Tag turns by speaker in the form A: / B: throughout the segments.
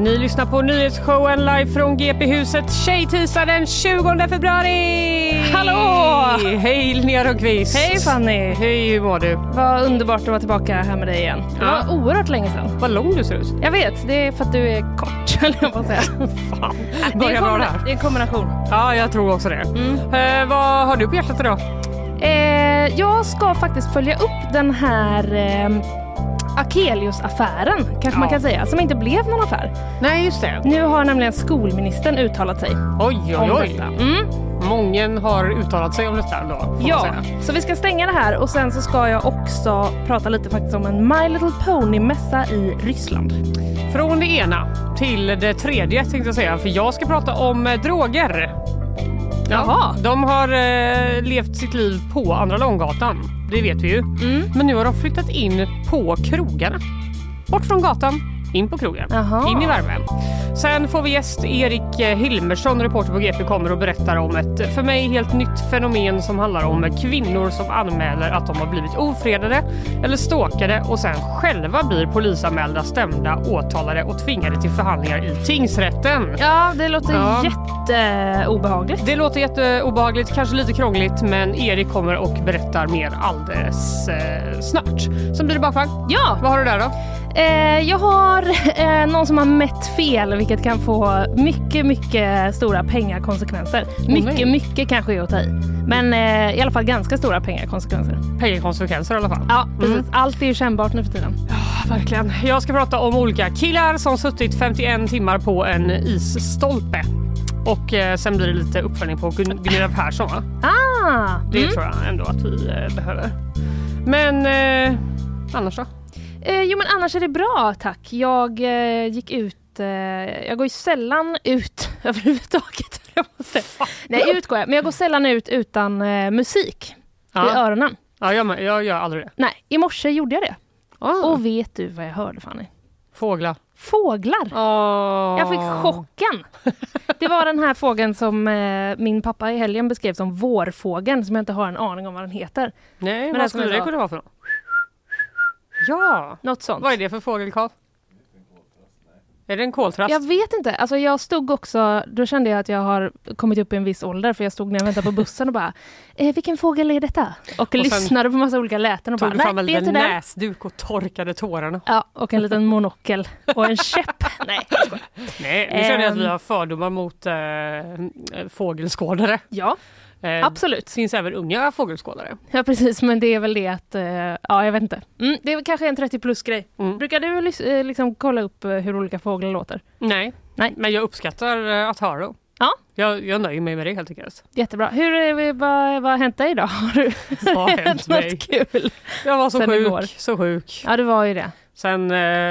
A: Ni lyssnar på nyhetsshowen live från GP-huset Tjejtisdag den 20 februari!
B: Hallå!
A: Hej Linnea Rönnqvist!
B: Hej Fanny!
A: Hej, hur mår du?
B: Vad underbart att vara tillbaka här med dig igen. Det var
A: Ja.
B: oerhört länge sedan.
A: Vad lång du ser ut.
B: Jag vet, det är för att du är kort höll jag på att säga.
A: Fan,
B: Det är, kombina- det är en kombination.
A: Ja, jag tror också det. Eh, vad har du på hjärtat idag?
B: Eh, jag ska faktiskt följa upp den här eh, Akelius-affären, kanske man
A: Ja.
B: kan säga, som inte blev någon affär.
A: Nej, just det.
B: Nu har nämligen skolministern uttalat sig
A: Oj, oj,
B: om
A: oj.
B: detta. Mm.
A: Många har uttalat sig om detta då, man
B: Ja, så vi ska stänga det här och sen så ska jag också prata lite faktiskt om en My Little Pony-mässa i Ryssland.
A: Från det ena till det tredje tänkte jag säga, för jag ska prata om eh, droger.
B: Jaha.
A: De har eh, levt sitt liv på Andra Långgatan, det vet vi ju.
B: Mm.
A: Men nu har de flyttat in på krogarna. Bort från gatan, in på krogen.
B: Jaha.
A: In i värmen. Sen får vi gäst Erik eh, Hilmersson, reporter på GP, kommer och berättar om ett för mig helt nytt fenomen som handlar om kvinnor som anmäler att de har blivit ofredade eller stalkade och sen själva blir polisanmälda, stämda, åtalade och tvingade till förhandlingar i tingsrätten.
B: Ja, det låter
A: Ja.
B: jätteobehagligt.
A: Det låter jätteobehagligt, kanske lite krångligt, men Erik kommer och berättar mer alldeles eh, snart. Sen blir det bakvagn.
B: Ja,
A: Vad har du där då?
B: Eh, jag har eh, någon som har mätt fel vilket kan få mycket, mycket stora pengakonsekvenser. Mycket, mycket kanske är att ta i. Men eh, i alla fall ganska stora pengakonsekvenser.
A: Pengakonsekvenser i alla fall.
B: Ja, precis. Allt är ju kännbart nu för tiden.
A: Verkligen. Jag ska prata om olika killar som suttit 51 timmar på en isstolpe. Och eh, sen blir det lite uppföljning på Gun- Gunilla Persson va?
B: Ah!
A: Det
B: mm.
A: tror jag ändå att vi eh, behöver. Men eh, annars då?
B: Eh, jo men annars är det bra tack. Jag eh, gick ut, eh, jag går ju sällan ut överhuvudtaget. Nej ut går jag, men jag går sällan ut utan eh, musik i
A: Ja,
B: öronen.
A: ja jag, jag gör aldrig det.
B: Nej, i morse gjorde jag det.
A: Ah,
B: Och vet du vad jag hörde Fanny?
A: fåglar.
B: Fåglar!
A: Oh.
B: Jag fick chocken. Det var den här fågeln som eh, min pappa i helgen beskrev som vårfågeln som jag inte har en aning om vad den heter.
A: Nej,
B: Men
A: vad skulle det kunna vara för något? Ja,
B: Något sånt.
A: vad är det för fågel Karl? Är det en koltrast?
B: Jag vet inte. Alltså jag stod också, då kände jag att jag har kommit upp i en viss ålder för jag stod när jag väntade på bussen och bara eh, vilken fågel är detta? Och,
A: sen
B: lyssnade på massa olika läten och
A: Tog
B: bara
A: fram
B: nej
A: en
B: det är inte den.
A: näsduk och torkade tårarna?
B: Ja, och en liten monokel och en käpp. nej.
A: Nej, nu känner jag att vi har fördomar mot äh, fågelskådare.
B: Ja,
A: Eh,
B: absolut.
A: Finns även unga fågelskådare.
B: Ja precis, men det är väl det att, eh, ja jag vet inte. Mm, det är väl kanske en 30 plus grej.
A: Mm.
B: Brukar du eh, liksom kolla upp eh, hur olika fåglar låter?
A: Nej.
B: Nej.
A: men jag uppskattar eh, att höra dem.
B: Ja.
A: Jag, jag nöjer mig med det helt enkelt.
B: Jättebra. Hur, är- vad, vad har hänt dig idag? Har du
A: Vad har hänt mig?
B: något kul?
A: Jag var så
B: Sen
A: sjuk,
B: igår.
A: så sjuk.
B: Ja, det var ju det.
A: Sen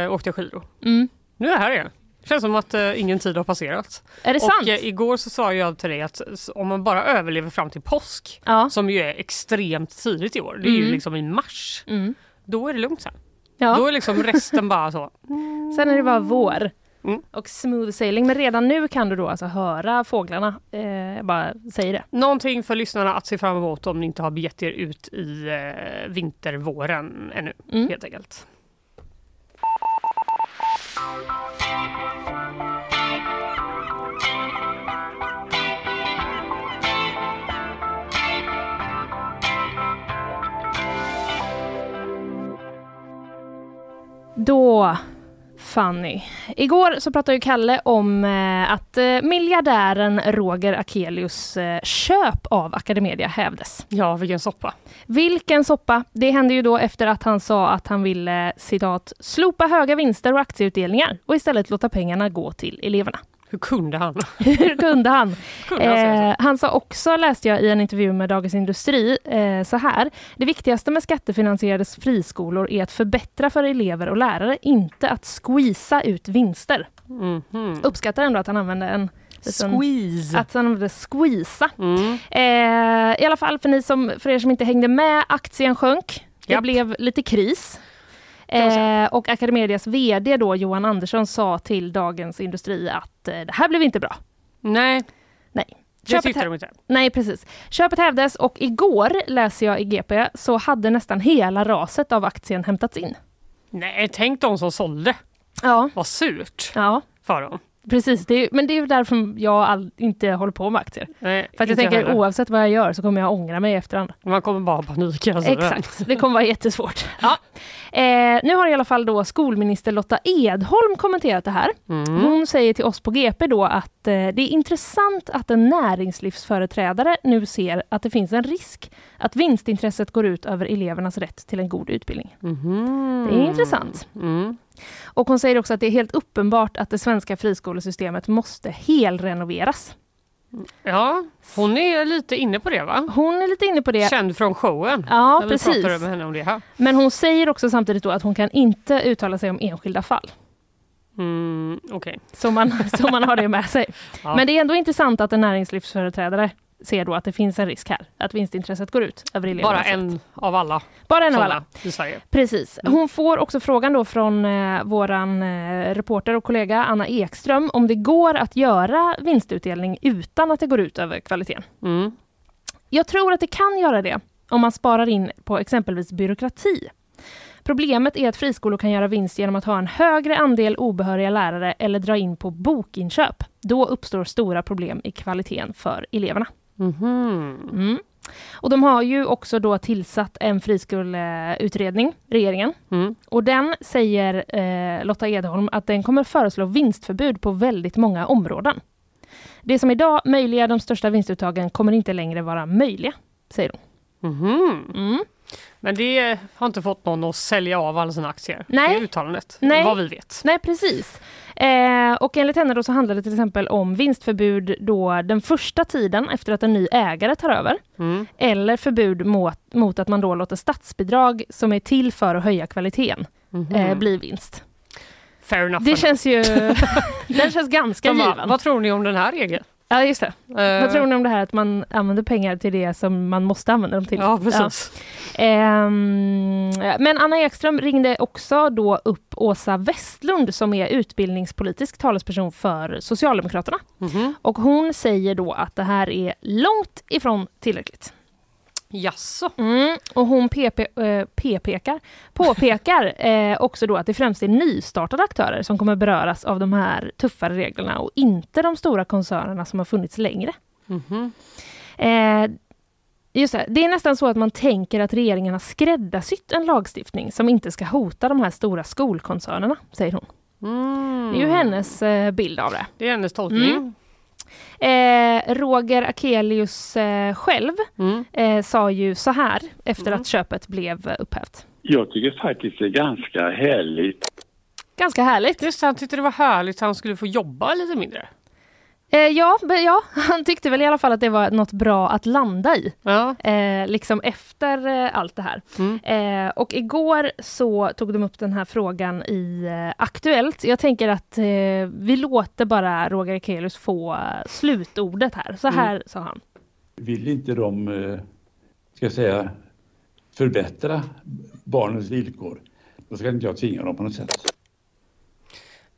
A: åkte jag skidor.
B: Mm.
A: Nu är jag här igen. Känns som att eh, ingen tid har passerat.
B: Är det
A: och
B: sant?
A: eh, igår så sa jag till dig att om man bara överlever fram till påsk,
B: ja.
A: som ju är extremt tidigt i år, det är ju
B: Mm.
A: liksom i mars,
B: Mm.
A: då är det lugnt sen.
B: ja.
A: Då är liksom resten bara så.
B: Sen är det bara vår.
A: Mm.
B: Och smooth sailing. Men redan nu kan du då alltså höra fåglarna. Eh, bara säger det.
A: Någonting för lyssnarna att se fram emot om ni inte har begett er ut i eh, vintervåren ännu,
B: Mm.
A: helt enkelt.
B: Då, Fanny. Igår så pratade ju Kalle om eh, att eh, miljardären Roger Akelius eh, köp av Academedia hävdes.
A: Ja, vilken soppa.
B: Vilken soppa! Det hände ju då efter att han sa att han ville citat slopa höga vinster och aktieutdelningar och istället låta pengarna gå till eleverna.
A: Hur kunde han?
B: Hur kunde han?
A: Kunde han säga
B: Eh, han sa också, läste jag i en intervju med Dagens Industri, eh, så här. Det viktigaste med skattefinansierade friskolor är att förbättra för elever och lärare, inte att squeeza ut vinster.
A: så? Mhm.
B: Uppskattar ändå att han använde en liten-
A: Squeeze.
B: att han använde squeeza.
A: Mm.
B: Eh, I alla fall för, ni som, för er som inte hängde med, aktien sjönk. Det
A: Japp.
B: blev lite kris. Eh, och Academedias VD då, Johan Andersson sa till Dagens Industri att eh, det här blev inte bra.
A: Nej,
B: Nej.
A: det
B: Köpet
A: tyckte
B: hä-
A: de inte.
B: Nej, precis. Köpet hävdes och igår, läser jag i GP, så hade nästan hela raset av aktien hämtats in.
A: Nej, tänk de som sålde.
B: Ja,
A: Vad surt
B: ja
A: för dem.
B: Precis. Det är, men det är därför jag all, inte håller på med aktier.
A: Nej,
B: För att jag tänker
A: heller.
B: oavsett vad jag gör så kommer jag ångra mig i efterhand.
A: Man kommer bara ha panik tiden.
B: Exakt, det kommer vara jättesvårt. Ja. Eh, nu har i alla fall då skolminister Lotta Edholm kommenterat det här.
A: Mm.
B: Hon säger till oss på GP då att eh, det är intressant att en näringslivsföreträdare nu ser att det finns en risk att vinstintresset går ut över elevernas rätt till en god utbildning.
A: Mhm.
B: Det är intressant.
A: Mm.
B: Och hon säger också att det är helt uppenbart att det svenska friskolesystemet måste helrenoveras.
A: Ja, hon är lite inne på det va?
B: Hon är lite inne på det.
A: Känd från showen.
B: Ja, precis.
A: med henne om det här.
B: Men hon säger också samtidigt då att hon kan inte uttala sig om enskilda fall.
A: Mm, Okej.
B: Så man, så man har det med sig.
A: Ja.
B: Men det är ändå intressant att en näringslivsföreträdare ser då att det finns en risk här, att vinstintresset går ut över eleverna.
A: Bara en av alla
B: Bara en av alla.
A: i Sverige.
B: Precis.
A: Mm.
B: Hon får också frågan då från eh, våran eh, reporter och kollega Anna Ekström om det går att göra vinstutdelning utan att det går ut över kvaliteten.
A: Mm.
B: Jag tror att det kan göra det om man sparar in på exempelvis byråkrati. Problemet är att friskolor kan göra vinst genom att ha en högre andel obehöriga lärare eller dra in på bokinköp. Då uppstår stora problem i kvaliteten för eleverna.
A: Mhm.
B: Mm. Och de har ju också då tillsatt en friskoleutredning, regeringen.
A: Mm.
B: Och den säger eh, Lotta Edholm att den kommer föreslå vinstförbud på väldigt många områden. Det som idag möjliggör de största vinstuttagen kommer inte längre vara möjliga, säger hon.
A: Mhm.
B: Mm.
A: Men det har inte fått någon att sälja av alla sina aktier.
B: Nej.
A: Det uttalandet.
B: Nej.
A: Vad vi vet.
B: Nej, precis. Eh, och enligt henne då så handlar det till exempel om vinstförbud då den första tiden efter att en ny ägare tar över.
A: Mm.
B: Eller förbud mot, mot att man då låter statsbidrag som är till för att höja kvaliteten
A: Mhm.
B: eh, bli vinst.
A: Fair enough.
B: Det känns ju... den känns ganska
A: De
B: given.
A: Vad tror ni om den här regeln?
B: Ja, just det.
A: Eh,
B: Vad tror ni om det här att man använder pengar till det som man måste använda dem till?
A: Ja, precis.
B: Ehm, men Anna Ekström ringde också då upp Åsa Westlund som är utbildningspolitisk talesperson för Socialdemokraterna.
A: Mhm.
B: Och hon säger då att det här är långt ifrån tillräckligt.
A: Jaså?
B: Mm, och hon PP, eh, påpekar, påpekar eh, också då att det främst är nystartade aktörer som kommer beröras av de här tuffare reglerna och inte de stora koncernerna som har funnits längre.
A: Mhm.
B: Eh, just det, det är nästan så att man tänker att regeringen har skräddarsytt en lagstiftning som inte ska hota de här stora skolkoncernerna, säger hon.
A: Mm.
B: Det är ju hennes eh, bild av det.
A: Det är hennes tolkning.
B: Mm. Eh, Roger Akelius eh, själv
A: Mm.
B: eh, sa ju så här efter
A: Mm.
B: att köpet blev upphävt.
C: Jag tycker faktiskt det är ganska härligt.
B: Ganska härligt.
A: Just han tyckte det var härligt att han skulle få jobba lite mindre.
B: Eh, ja, men ja, han tyckte väl i alla fall att det var något bra att landa i.
A: Ja.
B: Eh, liksom efter eh, allt det här.
A: Mm.
B: Eh, och igår så tog de upp den här frågan i eh, Aktuellt. Jag tänker att eh, vi låter bara Roger Ekelius få slutordet här. Så här sa han.
C: Vill inte de, ska jag säga, förbättra barnens villkor, då ska inte jag tvinga dem på något sätt.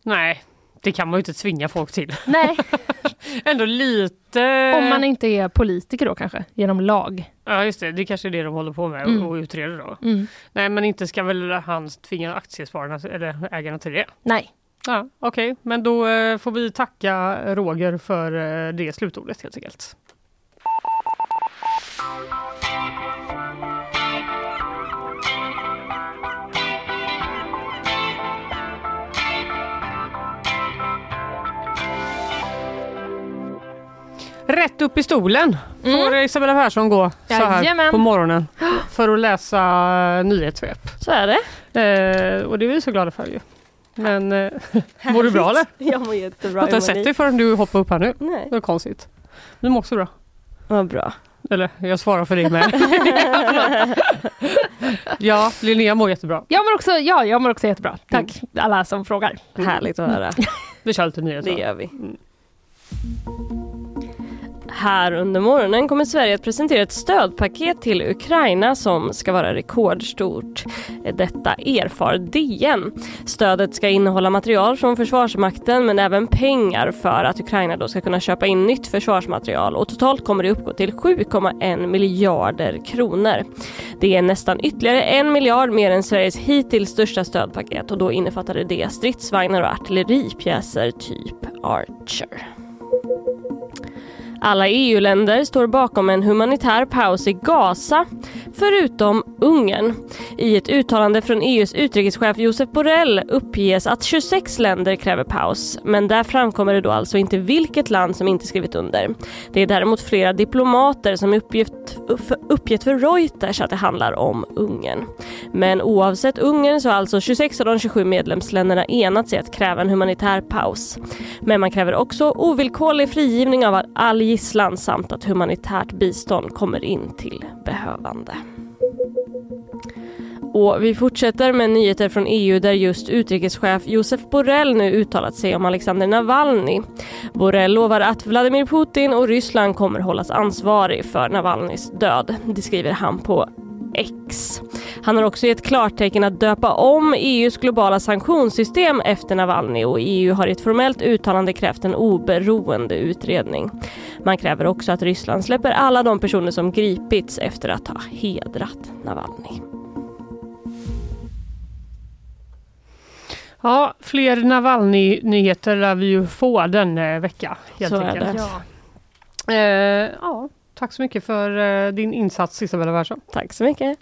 A: Nej, det kan man ju inte tvinga folk till.
B: Nej,
A: Ändå lite...
B: om man inte är politiker då kanske, genom lag.
A: Ja just det, det kanske är det de håller på med
B: Mm.
A: och utreder då.
B: Mm.
A: Nej men inte ska väl han tvinga aktiespararna eller ägarna till det.
B: Nej.
A: Ja, Okej, men då eh, får vi tacka Roger för eh, det slutordet helt enkelt. Rätt upp i stolen får Isabella Persson gå så här
B: Mm. Jajamän.
A: på morgonen för att läsa eh, nyhetssvep.
D: Så är det.
A: Eh, och det är vi så glada för ju. Men eh, mår du bra eller?
D: Jag mår jättebra.
A: Jag har inte sett dig förrän du hoppar upp här nu.
D: Nej,
A: Det var konstigt. Du mår också bra.
D: vad bra.
A: Eller jag svarar för dig med. ja, Linnea mår jättebra.
B: Jag mår också, ja, jag mår också jättebra. Tack alla som frågar.
D: Härligt att höra.
A: Vi kör lite nyheter.
D: Det gör vi. Här under morgonen kommer Sverige att presentera ett stödpaket till Ukraina som ska vara rekordstort. Detta erfar DN. Stödet ska innehålla material från Försvarsmakten men även pengar för att Ukraina då ska kunna köpa in nytt försvarsmaterial och totalt kommer det uppgå till 7,1 miljarder kronor. Det är nästan ytterligare en miljard mer än Sveriges hittills största stödpaket och då innefattade det stridsvagnar och artilleripjäser typ Archer. Alla EU-länder står bakom en humanitär paus i Gaza, förutom Ungern. I ett uttalande från EUs utrikeschef Josep Borrell uppges att 26 länder kräver paus, men där framkommer det då alltså inte vilket land som inte skrivit under. Det är däremot flera diplomater som uppgett, uppgett för Reuters att det handlar om Ungern. Men oavsett Ungern så har alltså 26 av de 27 medlemsländerna enats i att kräva en humanitär paus. Men man kräver också ovillkorlig frigivning av all gisslan samt att humanitärt bistånd kommer in till behövande. Och vi fortsätter med nyheter från EU där just utrikeschef Josef Borrell nu uttalat sig om Alexander Navalny. Borrell lovar att Vladimir Putin och Ryssland kommer hållas ansvarig för Navalnys död. Det skriver han på X. Han har också gett klartecken att döpa om EUs globala sanktionssystem efter Navalny och EU har i ett formellt uttalande krävt en oberoende utredning. Man kräver också att Ryssland släpper alla de personer som gripits efter att ha hedrat Navalny.
A: Ja, fler Navalny-nyheter lär vi ju få den eh, vecka. Helt
D: Så är
A: enkelt.
D: det.
A: Ja. Eh, ja, tack så mycket för eh, din insats Isabella Persson.
D: Tack så mycket.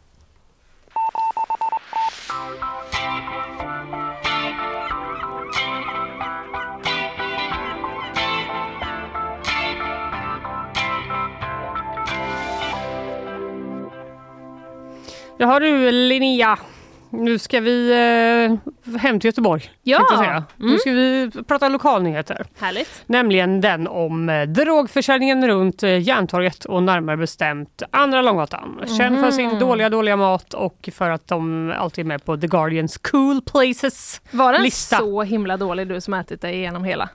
A: Jaha du Linnea, nu ska vi eh, hem till Göteborg.
B: Ja. Mm.
A: Nu ska vi prata lokalnyheter.
B: Härligt.
A: Nämligen den om eh, drogförsäljningen runt eh, Järntorget och närmare bestämt Andra Långgatan. Känd för sin dåliga, dåliga mat och för att de alltid är med på The Guardians Cool Places.
B: Var den
A: Lista.
B: så himla dålig du som ätit dig igenom hela?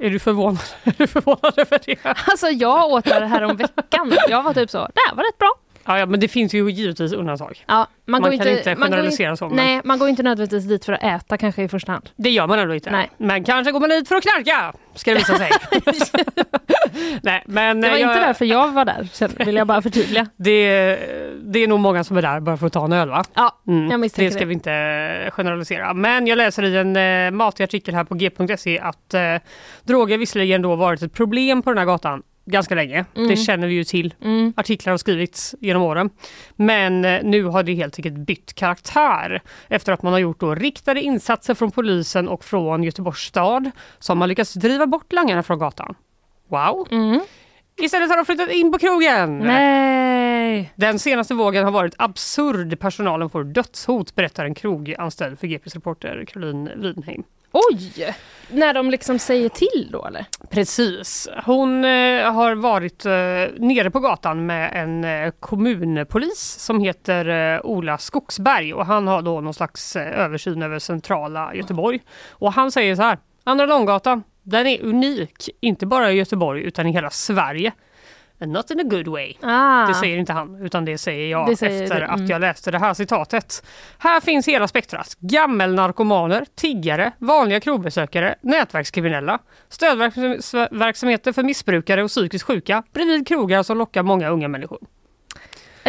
A: Är du förvånad, är du förvånad över det?
B: Alltså jag åt det här om veckan. Jag var typ så, det här var rätt bra.
A: Ja, ja, men det finns ju givetvis undantag.
B: Ja,
A: Man,
B: går
A: kan inte
B: man går
A: generalisera så. Men
B: Nej, man går inte nödvändigtvis dit för att äta kanske i första hand.
A: det gör man ändå inte.
B: Nej.
A: Men kanske går man dit för att knarka, ska det visa sig. Nej, men
B: Det var
A: eh,
B: inte
A: jag,
B: därför jag var där, sen vill jag bara förtydliga.
A: det, det är nog många som är där bara för att ta en öl va?
B: Ja,
A: Mm,
B: jag
A: det
B: misstänker
A: ska
B: det.
A: vi inte generalisera. Men jag läser i en eh, matig artikel här på g.se att eh, droger visserligen då varit ett problem på den här gatan ganska länge. Det känner vi ju till.
B: Mm.
A: Artiklar har skrivits genom åren. Men eh, nu har det helt enkelt bytt karaktär efter att man har gjort då riktade insatser från polisen och från Göteborgs stad som har lyckats driva bort langarna från gatan. Wow!
B: Mm.
A: Istället har de flyttat in på krogen.
B: Nej.
A: Den senaste vågen har varit absurd. Personalen får dödshot, berättar en kroganställd för GPs reporter Caroline Widenheim.
B: Oj! När de liksom säger till då eller?
A: Precis. Hon eh, har varit eh, nere på gatan med en eh, kommunpolis som heter eh, Ola Skogsberg och han har då någon slags eh, översyn över centrala Göteborg. Och han säger så här, Andra Långgatan, den är unik, inte bara i Göteborg utan i hela Sverige. And not in a good way.
B: Ah.
A: Det säger inte han, utan det säger jag
B: Det säger
A: efter
B: mm.
A: att jag läste det här citatet. Här finns hela spektrat. Gammelnarkomaner, tiggare, vanliga krogbesökare, nätverkskriminella, stödverksamheter för missbrukare och psykiskt sjuka bredvid krogar som lockar många unga människor.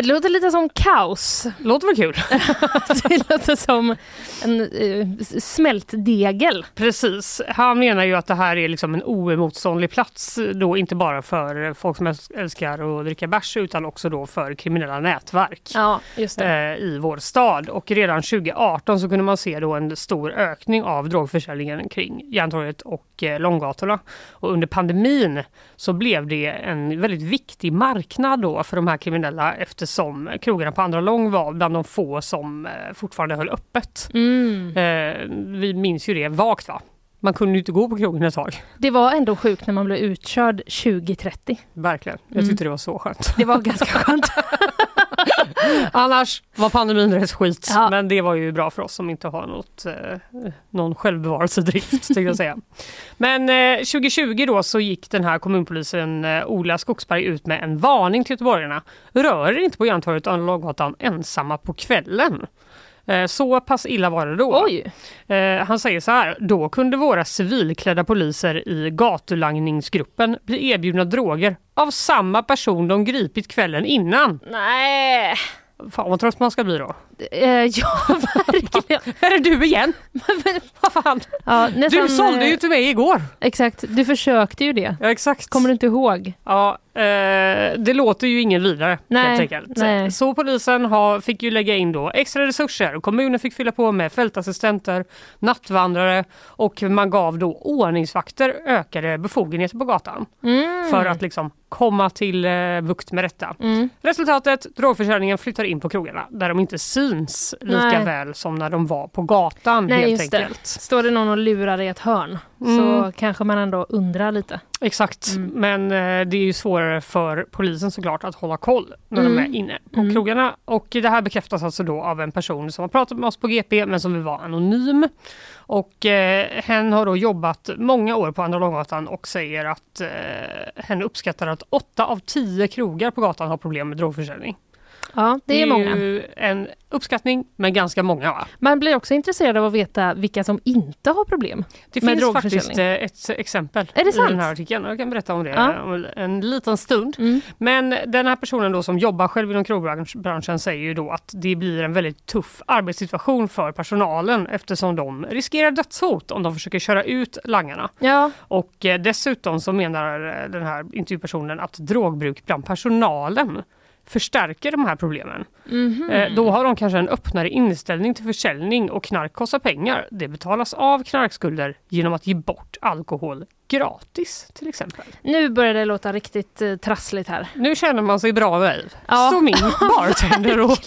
B: Det låter lite som kaos.
A: Låter väl kul?
B: Det låter som en uh, smältdegel.
A: Precis. Han menar ju att det här är liksom en oemotståndlig plats då inte bara för folk som älskar att dricka bärs utan också då för kriminella nätverk.
B: Ja,
A: eh, i vår stad och redan 2018 så kunde man se då en stor ökning av drogförsäljningen kring Järntorget och eh, Långgatorna. Och under pandemin så blev det en väldigt viktig marknad då för de här kriminella eftersom krogarna på Andra Lång var bland de få som eh, fortfarande höll öppet.
B: Mm.
A: Eh, vi minns ju det vagt va? Man kunde ju inte gå på krogen ett tag.
B: Det var ändå sjukt när man blev utkörd 2030.
A: Verkligen. Jag
B: Mm.
A: tyckte det var så skönt.
B: Det var ganska skönt.
A: Annars var pandemin rätt skit,
B: Ja.
A: men det var ju bra för oss som inte har något, eh, någon självbevarelsedrift, tänkte jag säga. Men eh, 2020 då så gick den här kommunpolisen eh, Ola Skogsberg ut med en varning till göteborgarna. Rör er inte på Järntorget och Långgatan ensamma på kvällen. Eh, Så pass illa var det då.
B: Oj!
A: Eh, han säger så här, då kunde våra civilklädda poliser i gatulangningsgruppen bli erbjudna droger av samma person de gripit kvällen innan.
B: Nej!
A: Fan vad trött man ska bli då.
B: Eh, ja, verkligen.
A: Här är du igen! Vad fan?
B: Ja, nästan,
A: Du sålde ju
B: eh,
A: till mig igår!
B: Exakt, du försökte ju det.
A: Ja exakt.
B: Kommer du inte ihåg?
A: Ja, eh, det låter ju ingen vidare
B: Nej,
A: helt enkelt.
B: nej.
A: Så polisen har, fick ju lägga in då extra resurser och kommunen fick fylla på med fältassistenter, nattvandrare och man gav då ordningsvakter ökade befogenheter på gatan
B: Mm.
A: för att liksom komma till eh, bukt med detta.
B: Mm.
A: Resultatet, drogförsäljningen flyttar in på krogarna där de inte syns lika
B: Nej.
A: väl som när de var på gatan
B: Nej,
A: helt
B: just det.
A: enkelt.
B: Står det någon och lurar i ett hörn så
A: Mm.
B: kanske man ändå undrar lite.
A: Exakt,
B: Mm.
A: men eh, det är ju svårare för polisen såklart att hålla koll när de
B: Mm.
A: är inne på
B: Mm.
A: krogarna. Och det här bekräftas alltså då av en person som har pratat med oss på GP men som vill vara anonym. Och eh, hen har då jobbat många år på Andra Långgatan och säger att eh, hen uppskattar att 8 av 10 krogar på gatan har problem med drogförsäljning.
B: Ja, det är många.
A: ju en uppskattning, men ganska många va?
B: Man blir också intresserad av att veta vilka som inte har problem.
A: Det
B: Med
A: finns faktiskt eh, ett exempel
B: Är det
A: i
B: sant?
A: den här artikeln. Jag kan berätta om det
B: Ja.
A: om en liten stund.
B: Mm.
A: Men den här personen då som jobbar själv inom krogbranschen säger ju då att det blir en väldigt tuff arbetssituation för personalen eftersom de riskerar dödshot om de försöker köra ut langarna.
B: Ja,
A: Och eh, dessutom så menar den här intervjupersonen att drogbruk bland personalen förstärker de här problemen.
B: mhm.
A: Eh, Då har de kanske en öppnare inställning till försäljning och knark kostar pengar. Det betalas av knarkskulder genom att ge bort alkohol gratis till exempel.
B: nu börjar det låta riktigt eh, trassligt här.
A: Nu känner man sig bra nöjd.
B: Ja.
A: Står min bartender och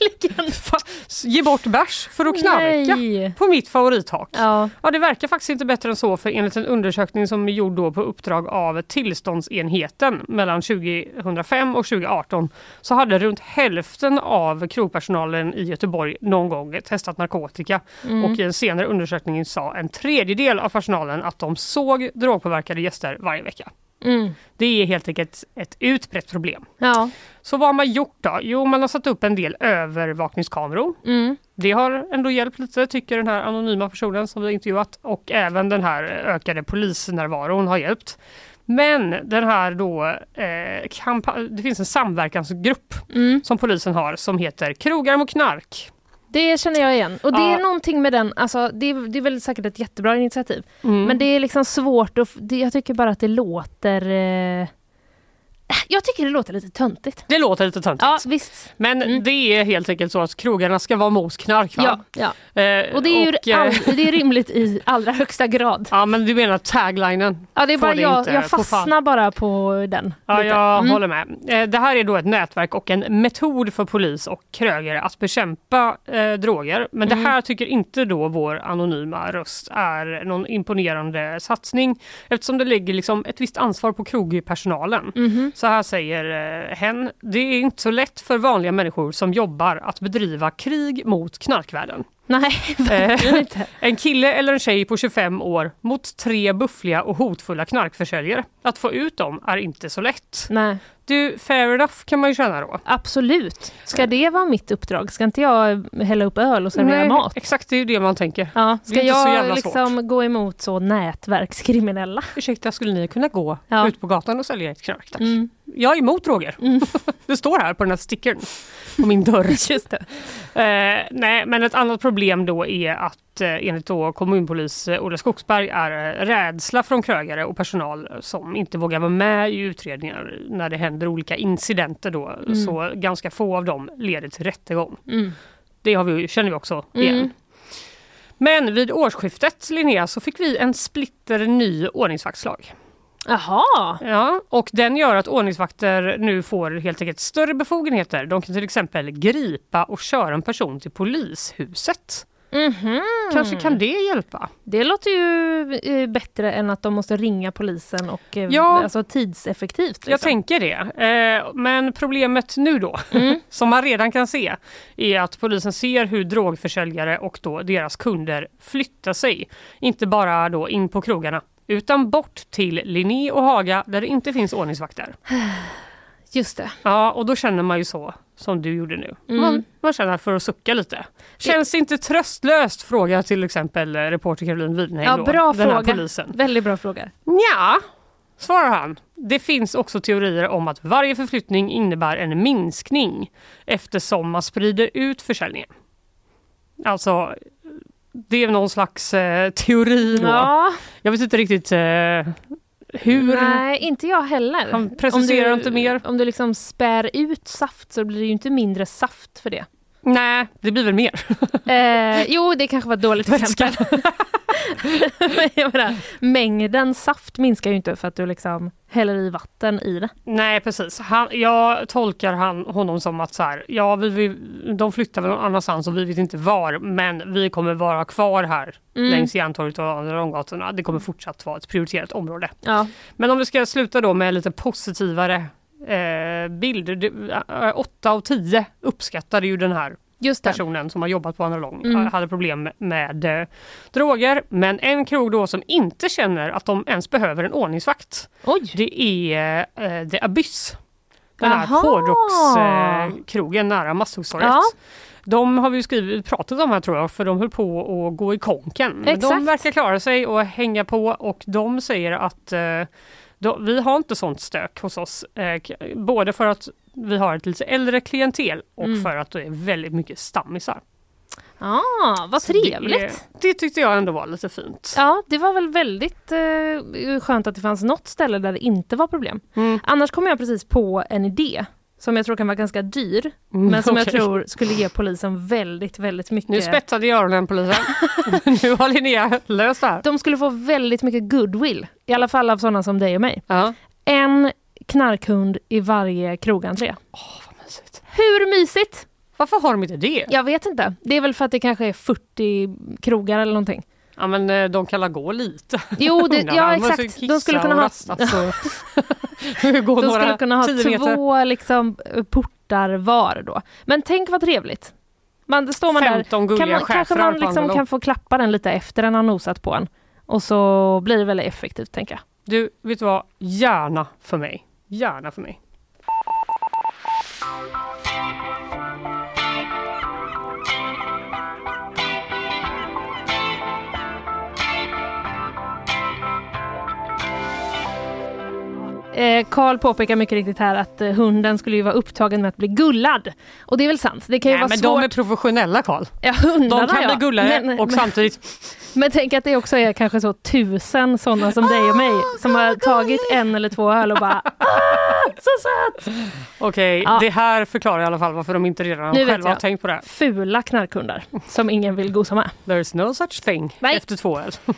A: ge bort bärs för att knarka
B: Nej.
A: på mitt favorithak.
B: Ja.
A: Ja, det verkar faktiskt inte bättre än så för enligt en undersökning som är gjord då på uppdrag av tillståndsenheten mellan 2005 och 2018 så hade runt hälften av krogpersonalen i Göteborg någon gång testat narkotika
B: Mm.
A: och i en senare undersökning sa en tredjedel av personalen att de såg drogpåverkade gäster varje vecka.
B: Mm.
A: Det är helt enkelt ett utbrett problem.
B: Ja.
A: Så vad har man gjort då? Jo, man har satt upp en del övervakningskameror.
B: Mm.
A: Det har ändå hjälpt lite tycker den här anonyma personen som vi har intervjuat och även den här ökade polisnärvaron har hjälpt. Men den här då, eh, det finns en samverkansgrupp
B: Mm.
A: som polisen har som heter Krogar mot knark.
B: Det känner jag igen. Och det
A: Ja.
B: är någonting med den, alltså det är, det är väl säkert ett jättebra initiativ.
A: Mm.
B: Men det är liksom svårt f- det, jag tycker bara att det låter... Eh, Jag tycker det låter lite töntigt.
A: Det låter lite töntigt.
B: Ja, visst.
A: Men det är helt enkelt så att krogarna ska vara mot knark. va?
B: Ja, ja.
A: Eh,
B: Och det är ju
A: eh,
B: all, det är rimligt i allra högsta grad.
A: Ja men du menar taglinen?
B: Ja, det är bara
A: det
B: jag, jag
A: på
B: fastnar bara på den.
A: Ja,
B: lite.
A: jag
B: Mm.
A: håller med. Eh, Det här är då ett nätverk och en metod för polis och krögare att bekämpa eh, droger. Men
B: Mm.
A: det här tycker inte då vår anonyma röst är någon imponerande satsning eftersom det lägger liksom ett visst ansvar på krogpersonalen.
B: Mhm.
A: Så här säger eh, hen. Det är inte så lätt för vanliga människor som jobbar att bedriva krig mot knarkvärlden.
B: Nej, verkligen
A: Eh,
B: inte.
A: En kille eller en tjej på 25 år mot tre buffliga och hotfulla knarkförsäljare. Att få ut dem är inte så lätt.
B: Nej,
A: Du, fair enough kan man ju känna då.
B: absolut. Ska det vara mitt uppdrag? Ska inte jag hälla upp öl och servera
A: Nej,
B: mat?
A: Exakt, det är ju det man tänker.
B: Ja,
A: Det är
B: ska
A: inte så
B: jag liksom gå emot så nätverkskriminella?
A: Ursäkta, skulle ni kunna gå
B: Ja.
A: ut på gatan och sälja ett knark? Tack.
B: Mm.
A: Jag är emot droger. det står här på den här stickern på min dörr.
B: Just.
A: Eh, nej, men ett annat problem då är att eh, enligt då kommunpolis eh, Ola Skogsberg är eh, rädsla från krögare och personal som inte vågar vara med i utredningar när det händer olika incidenter då. Så ganska få av dem leder till rättegång.
B: Mm.
A: Det har vi, känner vi också igen.
B: Mm.
A: Men vid årsskiftet Linnea så fick vi en splitter ny ordningsvaktslag.
B: Jaha,
A: Ja, och den gör att ordningsvakter nu får helt enkelt större befogenheter. De kan till exempel gripa och köra en person till polishuset.
B: Mhm.
A: Kanske kan det hjälpa?
B: det låter ju eh, bättre än att de måste ringa polisen och eh,
A: Ja.
B: alltså tidseffektivt.
A: Jag
B: Liksom.
A: tänker det. Eh, men problemet nu då, som man redan kan se, är att polisen ser hur drogförsäljare och då deras kunder flyttar sig. Inte bara då in på krogarna, utan bort till Linné och Haga där det inte finns ordningsvakter.
B: Just det.
A: Ja, och då känner man ju så som du gjorde nu.
B: Mm.
A: Man, man känner för att sucka lite. Känns det inte tröstlöst? Frågar till exempel eh, reporter Caroline Widheim
B: Ja,
A: då,
B: bra
A: här
B: fråga.
A: polisen.
B: Väldigt bra fråga.
A: Ja, svarar han. Det finns också teorier om att varje förflyttning innebär en minskning eftersom man sprider ut försäljningen. Alltså, det är någon slags eh, teori då.
B: Ja,
A: Jag vet inte riktigt eh, hur.
B: nej, inte jag heller.
A: Han preciserar
B: du,
A: inte mer.
B: Om du liksom spär ut saft så blir det ju inte mindre saft för det.
A: Nej, det blir väl mer.
B: Eh, jo, det kanske var ett dåligt exempel. Menar, mängden saft minskar ju inte för att du liksom häller i vatten i det.
A: Nej precis. Han, jag tolkar han, honom som att så här, ja, vi, vi, de flyttar väl någon annanstans och vi vet inte var men vi kommer vara kvar här
B: Mm.
A: längs Järntorget och andra långgatorna. Det kommer fortsatt vara ett prioriterat område.
B: Ja.
A: Men om vi ska sluta då med lite positivare eh, bild. Det, eh, åtta av tio uppskattade ju den här personen som har jobbat på Andra Lång
B: Mm.
A: hade problem med eh, droger. Men en krog då som inte känner att de ens behöver en ordningsvakt
B: Oj!
A: det är eh, The Abyss. Den här
B: Jaha.
A: hårdrockskrogen nära Masthuggstorget.
B: Ja.
A: De har vi skrivit, pratat om här tror jag för de höll på att gå i konken. Men de
B: Exakt.
A: verkar klara sig och hänga på och de säger att eh, de, vi har inte sånt stök hos oss. Eh, både för att vi har ett lite äldre klientel och
B: Mm.
A: för att det är väldigt mycket stammisar.
B: Ah, vad
A: Så det
B: trevligt!
A: är- Det, tyckte jag ändå var lite fint.
B: Ja, det var väl väldigt eh, skönt att det fanns något ställe där det inte var problem.
A: Mm.
B: Annars kom jag precis på en idé som jag tror kan vara ganska dyr, men som jag
A: okej.
B: tror skulle ge polisen väldigt, väldigt mycket...
A: Nu spetsade i öronen polisen. nu har Linnea löst det här.
B: De skulle få väldigt mycket goodwill, i alla fall av sådana som dig och mig.
A: Ja.
B: En knarkhund i varje krogentré.
A: Vad mysigt.
B: Hur mysigt?
A: Varför har de inte det?
B: Jag vet inte. Det är väl för att det kanske är 40 krogar eller någonting.
A: Ja men eh, de kan la gå lite.
B: Jo, det, ja exakt. De skulle kunna ha, de skulle kunna ha två liksom, portar var då. Men tänk vad trevligt. Man, står man där
A: 15 gulliga
B: kan man, kanske man liksom kan få klappa den lite efter den har nosat på en. Och så blir det väldigt effektivt tänker jag.
A: Du, vet du vad? Gärna för mig. Gärna för mig.
B: Eh, Karl påpekar mycket riktigt här att eh, hunden skulle ju vara upptagen med att bli gullad. Och det är väl sant. Det kan ju
A: Nej,
B: vara
A: men
B: svårt.
A: de är professionella Karl.
B: Ja, hundarna
A: De kan
B: ja.
A: bli gullade
B: Men,
A: och
B: men,
A: samtidigt...
B: men tänk att det också är kanske så tusen sådana som dig och mig som har tagit en eller två öl och bara ah, så söt!
A: Okej,
B: Ja.
A: det här förklarar i alla fall varför de inte redan
B: Nu
A: själva har tänkt på det. här.
B: Fula knarkhundar som ingen vill gosa med.
A: There's no such thing
B: Nej.
A: efter två öl.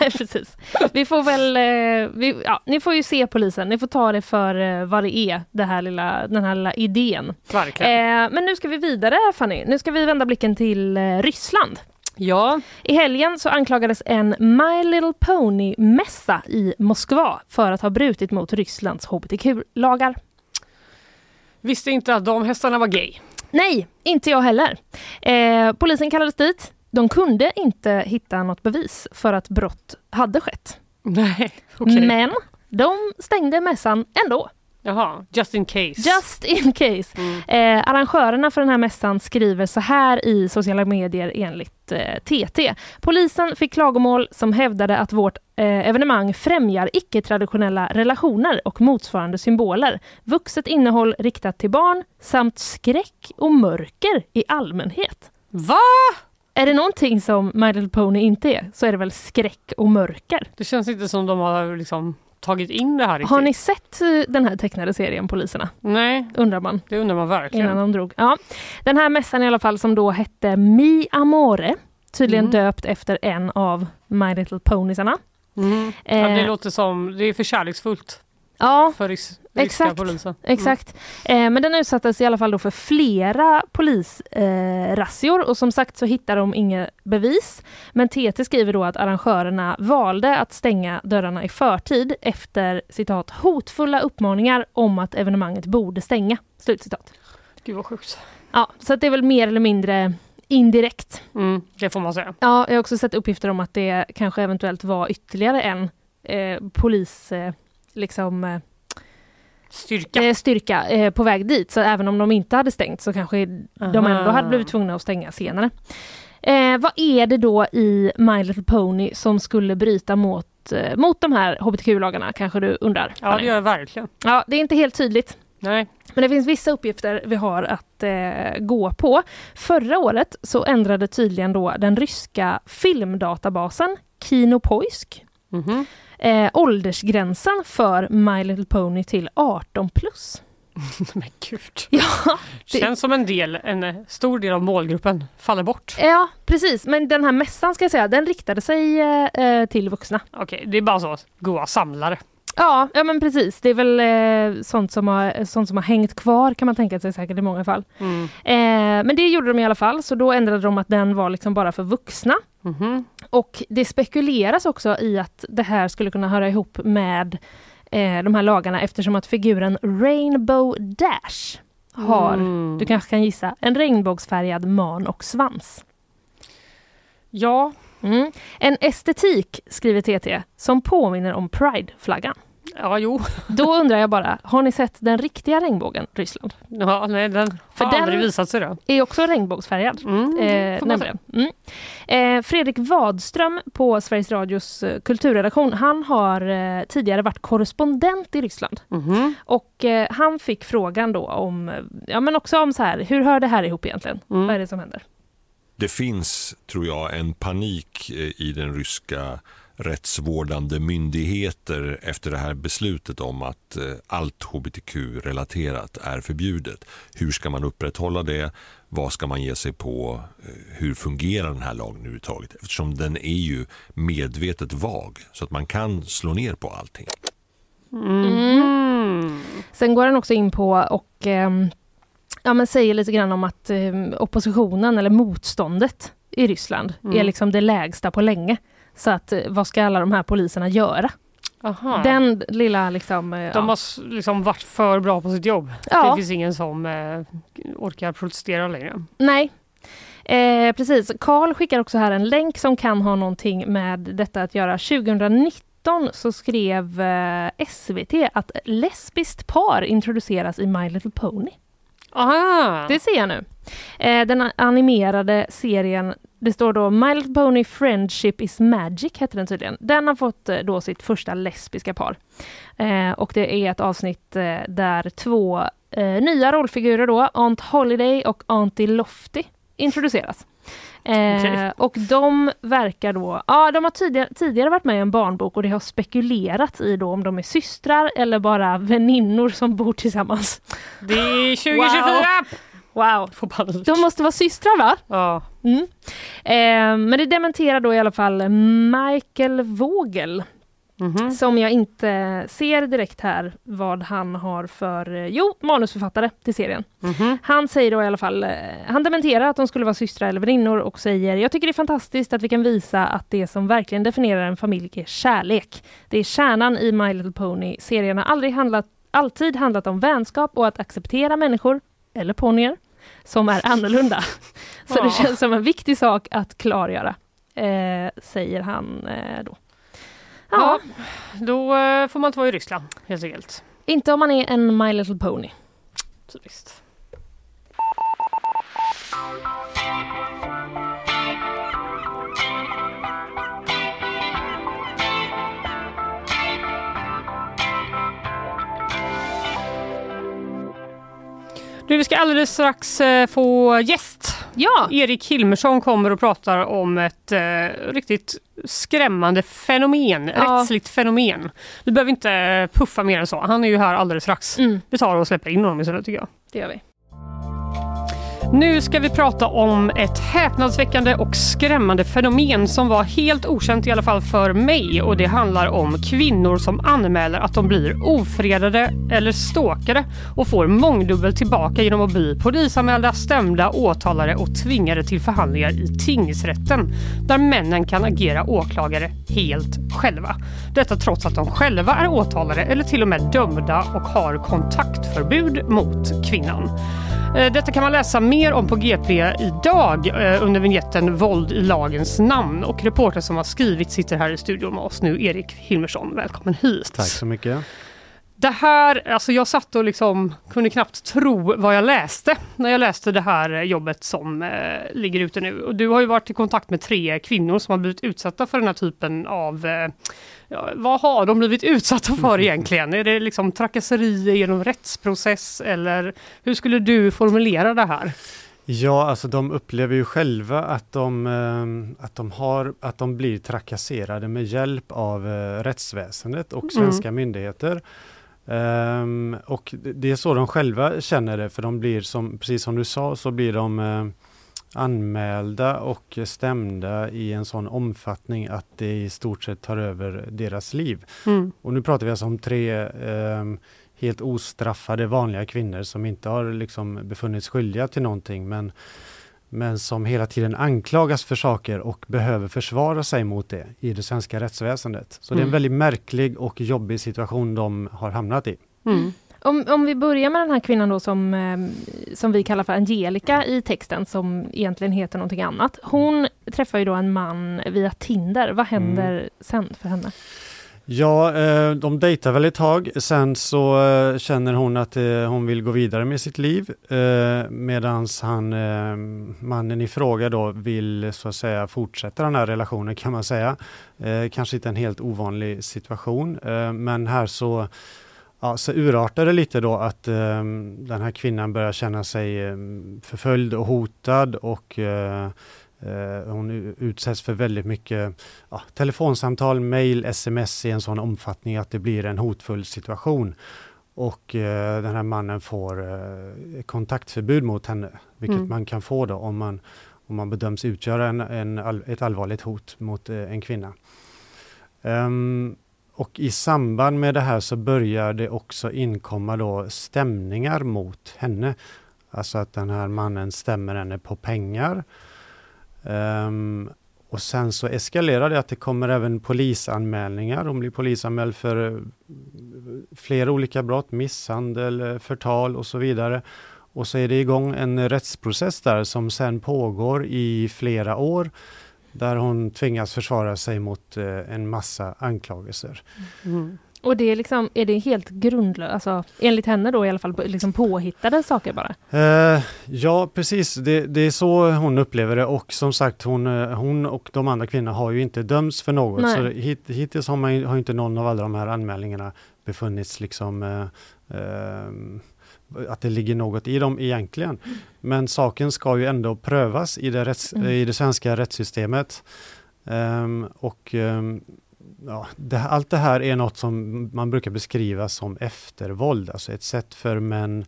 B: Nej, precis. Vi får väl, eh, vi, ja, ni får ju se polisen, ni får ta det för eh, vad det är, det här lilla, den här lilla idén.
A: Verkligen.
B: Eh, men nu ska vi vidare Fanny, nu ska vi vända blicken till eh, Ryssland.
A: Ja,
B: I helgen så anklagades en My Little Pony-mässa i Moskva för att ha brutit mot Rysslands hbtq-lagar.
A: visste inte att de hästarna var gay.
B: Nej, inte jag heller. Eh, polisen kallades dit. De kunde inte hitta något bevis för att brott hade skett.
A: Nej, okej.
B: Men de stängde mässan ändå.
A: Jaha, just in case.
B: Just in case. Eh, arrangörerna för den här mässan skriver så här i sociala medier enligt eh, TT. Polisen fick klagomål som hävdade att vårt eh, evenemang främjar icke-traditionella relationer och motsvarande symboler, vuxet innehåll riktat till barn samt skräck och mörker i allmänhet.
A: Va?
B: Är det någonting som My Little Pony inte är så är det väl skräck och mörker.
A: Det känns inte som de har liksom tagit in det här riktigt.
B: Har ni sett eh, den här tecknade serien Poliserna?
A: Nej,
B: Undrar man.
A: det undrar man verkligen.
B: innan de drog. Ja. Den här mässan i alla fall som då hette Mi Amore, tydligen
A: Mm.
B: döpt efter en av My Little Ponysarna.
A: Mm. Ja, det
B: Eh,
A: låter som, det är för kärleksfullt
B: Ja,
A: för
B: Exakt.
A: polisen.
B: exakt. Eh, men den utsattes i alla fall då för flera polisrazzior eh, och som sagt så hittar de inga bevis. Men TT skriver då att arrangörerna valde att stänga dörrarna i förtid efter citat hotfulla uppmaningar om att evenemanget borde stänga. Slutcitat.
A: Gud vad sjukt.
B: Ja, så det är väl mer eller mindre indirekt
A: Mm, det får man säga.
B: Ja, jag har också sett uppgifter om att det kanske eventuellt var ytterligare en eh, polis eh, liksom, eh,
A: Styrka.
B: eh, styrka eh, på väg dit. Så även om de inte hade stängt så kanske de
A: Aha.
B: ändå hade blivit tvungna att stänga senare. Eh, vad är det då i My Little Pony som skulle bryta mot, eh, mot de här hbtq-lagarna kanske du undrar?
A: Ja, det gör jag verkligen.
B: ja, det är inte helt tydligt.
A: Nej.
B: Men det finns vissa uppgifter vi har att eh, gå på. Förra året så ändrade tydligen då den ryska filmdatabasen Kinopoisk
A: Mhm.
B: Eh, åldersgränsen för My Little Pony till 18 plus.
A: Men gud.
B: Ja, det-
A: Känns som en del, en eh, stor del av målgruppen faller bort.
B: ja, precis. Men den här mässan ska jag säga, den riktade sig eh, eh, till vuxna.
A: Okej, det är bara så. Goa samlare.
B: Ja, ja men precis. Det är väl eh, sånt, som har, sånt som har hängt kvar kan man tänka sig säkert i många fall.
A: Mm.
B: Eh, men det gjorde de i alla fall, så då ändrade de att den var liksom bara för vuxna.
A: Mhm.
B: Och det spekuleras också i att det här skulle kunna höra ihop med eh, de här lagarna eftersom att figuren Rainbow Dash har,
A: Mm.
B: du kanske kan gissa, en regnbågsfärgad man och svans.
A: Ja,
B: Mm. En estetik, skriver TT, som påminner om Pride-flaggan.
A: Ja jo.
B: Då undrar jag bara, har ni sett den riktiga regnbågen, Ryssland?
A: Ja, nej, den
B: För
A: har
B: den-
A: aldrig visat sig då.
B: Är också regnbågsfärgad.
A: Mm,
B: Eh, nämligen. Mm. Eh, Fredrik Wadström på Sveriges Radios eh, kulturredaktion, han har eh, tidigare varit korrespondent i Ryssland.
A: Mhm.
B: Och eh, han fick frågan då om, ja men också om så här, hur hör det här ihop egentligen?
A: Mm.
B: Vad är det som händer?
E: Det finns, tror jag, en panik eh, i den ryska rättsvårdande myndigheter efter det här beslutet om att eh, allt hbtq-relaterat är förbjudet. Hur ska man upprätthålla det? Vad ska man ge sig på? Eh, Hur fungerar den här lagen överhuvudtaget? Eftersom den är ju medvetet vag så att man kan slå ner på allting.
A: Mm.
B: Sen går han också in på och ehm, ja, men säger lite grann om att ehm, oppositionen eller motståndet i Ryssland
A: Mm.
B: är liksom det lägsta på länge. Så att eh, vad ska alla de här poliserna göra?
A: Aha.
B: Den lilla liksom... eh,
A: De
B: ja.
A: har liksom varit för bra på sitt jobb.
B: Ja.
A: Det finns ingen som eh, orkar protestera längre.
B: Nej. Eh, precis. Karl skickar också här en länk som kan ha någonting med detta att göra. 2019 så skrev eh, SVT att lesbiskt par introduceras i My Little Pony.
A: Aha.
B: Det ser jag nu. Eh, den animerade serien, det står då Little Pony Friendship is Magic, heter den tydligen. Den har fått eh, då sitt första lesbiska par. Eh, och det är ett avsnitt eh, där två eh, nya rollfigurer då, Aunt Holiday och Auntie Lofty, introduceras. Eh,
A: Okej.
B: Och de verkar då, ja de har tidigare, tidigare varit med i en barnbok och det har spekulerats i då om de är systrar eller bara väninnor som bor tillsammans.
A: Det är 2024!
B: Wow!
A: Får panik.
B: De måste vara systrar va?
A: Ja.
B: Mm. Eh, men det dementerar då i alla fall Michael Vogel
A: Mhm.
B: som jag inte ser direkt här vad han har för, eh, jo, manusförfattare till serien.
A: Mhm.
B: Han säger då i alla fall, eh, han dementerar att de skulle vara systrar eller väninnor och säger Jag tycker det är fantastiskt att vi kan visa att det som verkligen definierar en familj är kärlek. Det är kärnan i My Little Pony. Serien har aldrig handlat, alltid handlat om vänskap och att acceptera människor, eller ponnyer, som är annorlunda. Så det känns som en viktig sak att klargöra, eh, säger han eh, då. Ja,
A: Ja, då eh, får man inte vara i Ryssland helt enkelt.
B: inte om man är en My Little Pony.
A: Typiskt. Du, vi ska alldeles strax eh, få gäst.
B: Ja,
A: Erik Hilmersson kommer och pratar om ett eh, riktigt skrämmande fenomen,
B: Ja.
A: rättsligt fenomen. Vi behöver inte eh, puffa mer än så. Han är ju här alldeles strax.
B: mm,
A: Vi tar och släpper in honom istället tycker jag.
B: det gör vi.
A: Nu ska vi prata om ett häpnadsväckande och skrämmande fenomen som var helt okänt i alla fall för mig och det handlar om kvinnor som anmäler att de blir ofredade eller stalkade och får mångdubbelt tillbaka genom att bli polisanmälda, stämda, åtalade och tvingade till förhandlingar i tingsrätten där männen kan agera åklagare helt själva. Detta trots att de själva är åtalade eller till och med dömda och har kontaktförbud mot kvinnan. Eh, detta kan man läsa mer om på GP idag eh, under vignetten Våld i lagens namn. Och reporter som har skrivit sitter här i studion med oss nu, Erik Hilmersson. Välkommen hit.
F: Tack så mycket.
A: Det här, alltså jag satt och liksom kunde knappt tro vad jag läste när jag läste det här jobbet som eh, ligger ute nu. Och du har ju varit i kontakt med tre kvinnor som har blivit utsatta för den här typen av eh, ja, vad har de blivit utsatta för egentligen? Är det liksom trakasserier genom rättsprocess eller hur skulle du formulera det här?
F: Ja, alltså de upplever ju själva att de, eh, att de, har, att de blir trakasserade med hjälp av eh, rättsväsendet och svenska myndigheter. Ehm, och det- är så de själva känner det, för de blir som, precis som du sa, så blir de eh, anmälda och stämda i en sån omfattning att det i stort sett tar över deras liv.
A: Mm.
F: Och nu pratar vi alltså om tre ehm, helt ostraffade vanliga kvinnor som inte har liksom befunnits skyldiga till någonting men, men som hela tiden anklagas för saker och behöver försvara sig mot det i det svenska rättsväsendet. Så det är en
A: Mm.
F: väldigt märklig och jobbig situation de har hamnat i.
A: Mm.
B: Om, om vi börjar med den här kvinnan då som, eh, som vi kallar för Angelica i texten som egentligen heter någonting annat. Hon träffar ju då en man via Tinder. Vad händer sen för henne?
F: Ja, eh, de dejtar väl ett tag. Sen så eh, känner hon att eh, hon vill gå vidare med sitt liv. medan medans han, mannen i fråga då vill så att säga fortsätta den här relationen kan man säga. Kanske inte en helt ovanlig situation, men här så Ja, så urartar det lite då att eh, den här kvinnan börjar känna sig eh, förföljd och hotad och eh, hon u- utsätts för väldigt mycket ja, telefonsamtal, mail, sms i en sån omfattning att det blir en hotfull situation. Och eh, den här mannen får eh, kontaktförbud mot henne, vilket
A: Mm.
F: man kan få då om man, om man bedöms utgöra en, en, all, ett allvarligt hot mot eh, en kvinna. Ehm, och i samband med det här så börjar det också inkomma då stämningar mot henne. Alltså att den här mannen stämmer henne på pengar. Um, och sen så eskalerar det att det kommer även polisanmälningar. Hon blir polisanmäld för eh, flera olika brott, misshandel, eh, förtal och så vidare. Och så är det igång en rättsprocess där som sen pågår i flera år. Där hon tvingas försvara sig mot eh, en massa anklagelser.
A: Mm.
B: Och det är, liksom, är det helt grundlöst, alltså, enligt henne då i alla fall, liksom påhittade saker bara?
F: Eh, ja, precis. Det, det, är så hon upplever det och som sagt hon, eh, hon och de andra kvinnorna har ju inte dömts för något. Nej. Så hit, hittills har, man, har inte någon av alla de här anmälningarna befunnits liksom eh, eh, att det ligger något i dem egentligen. Men saken ska ju ändå prövas i det, rätts, mm. i det svenska rättssystemet. Um, och um, ja, det, allt det här är något som man brukar beskriva som eftervåld, alltså ett sätt för män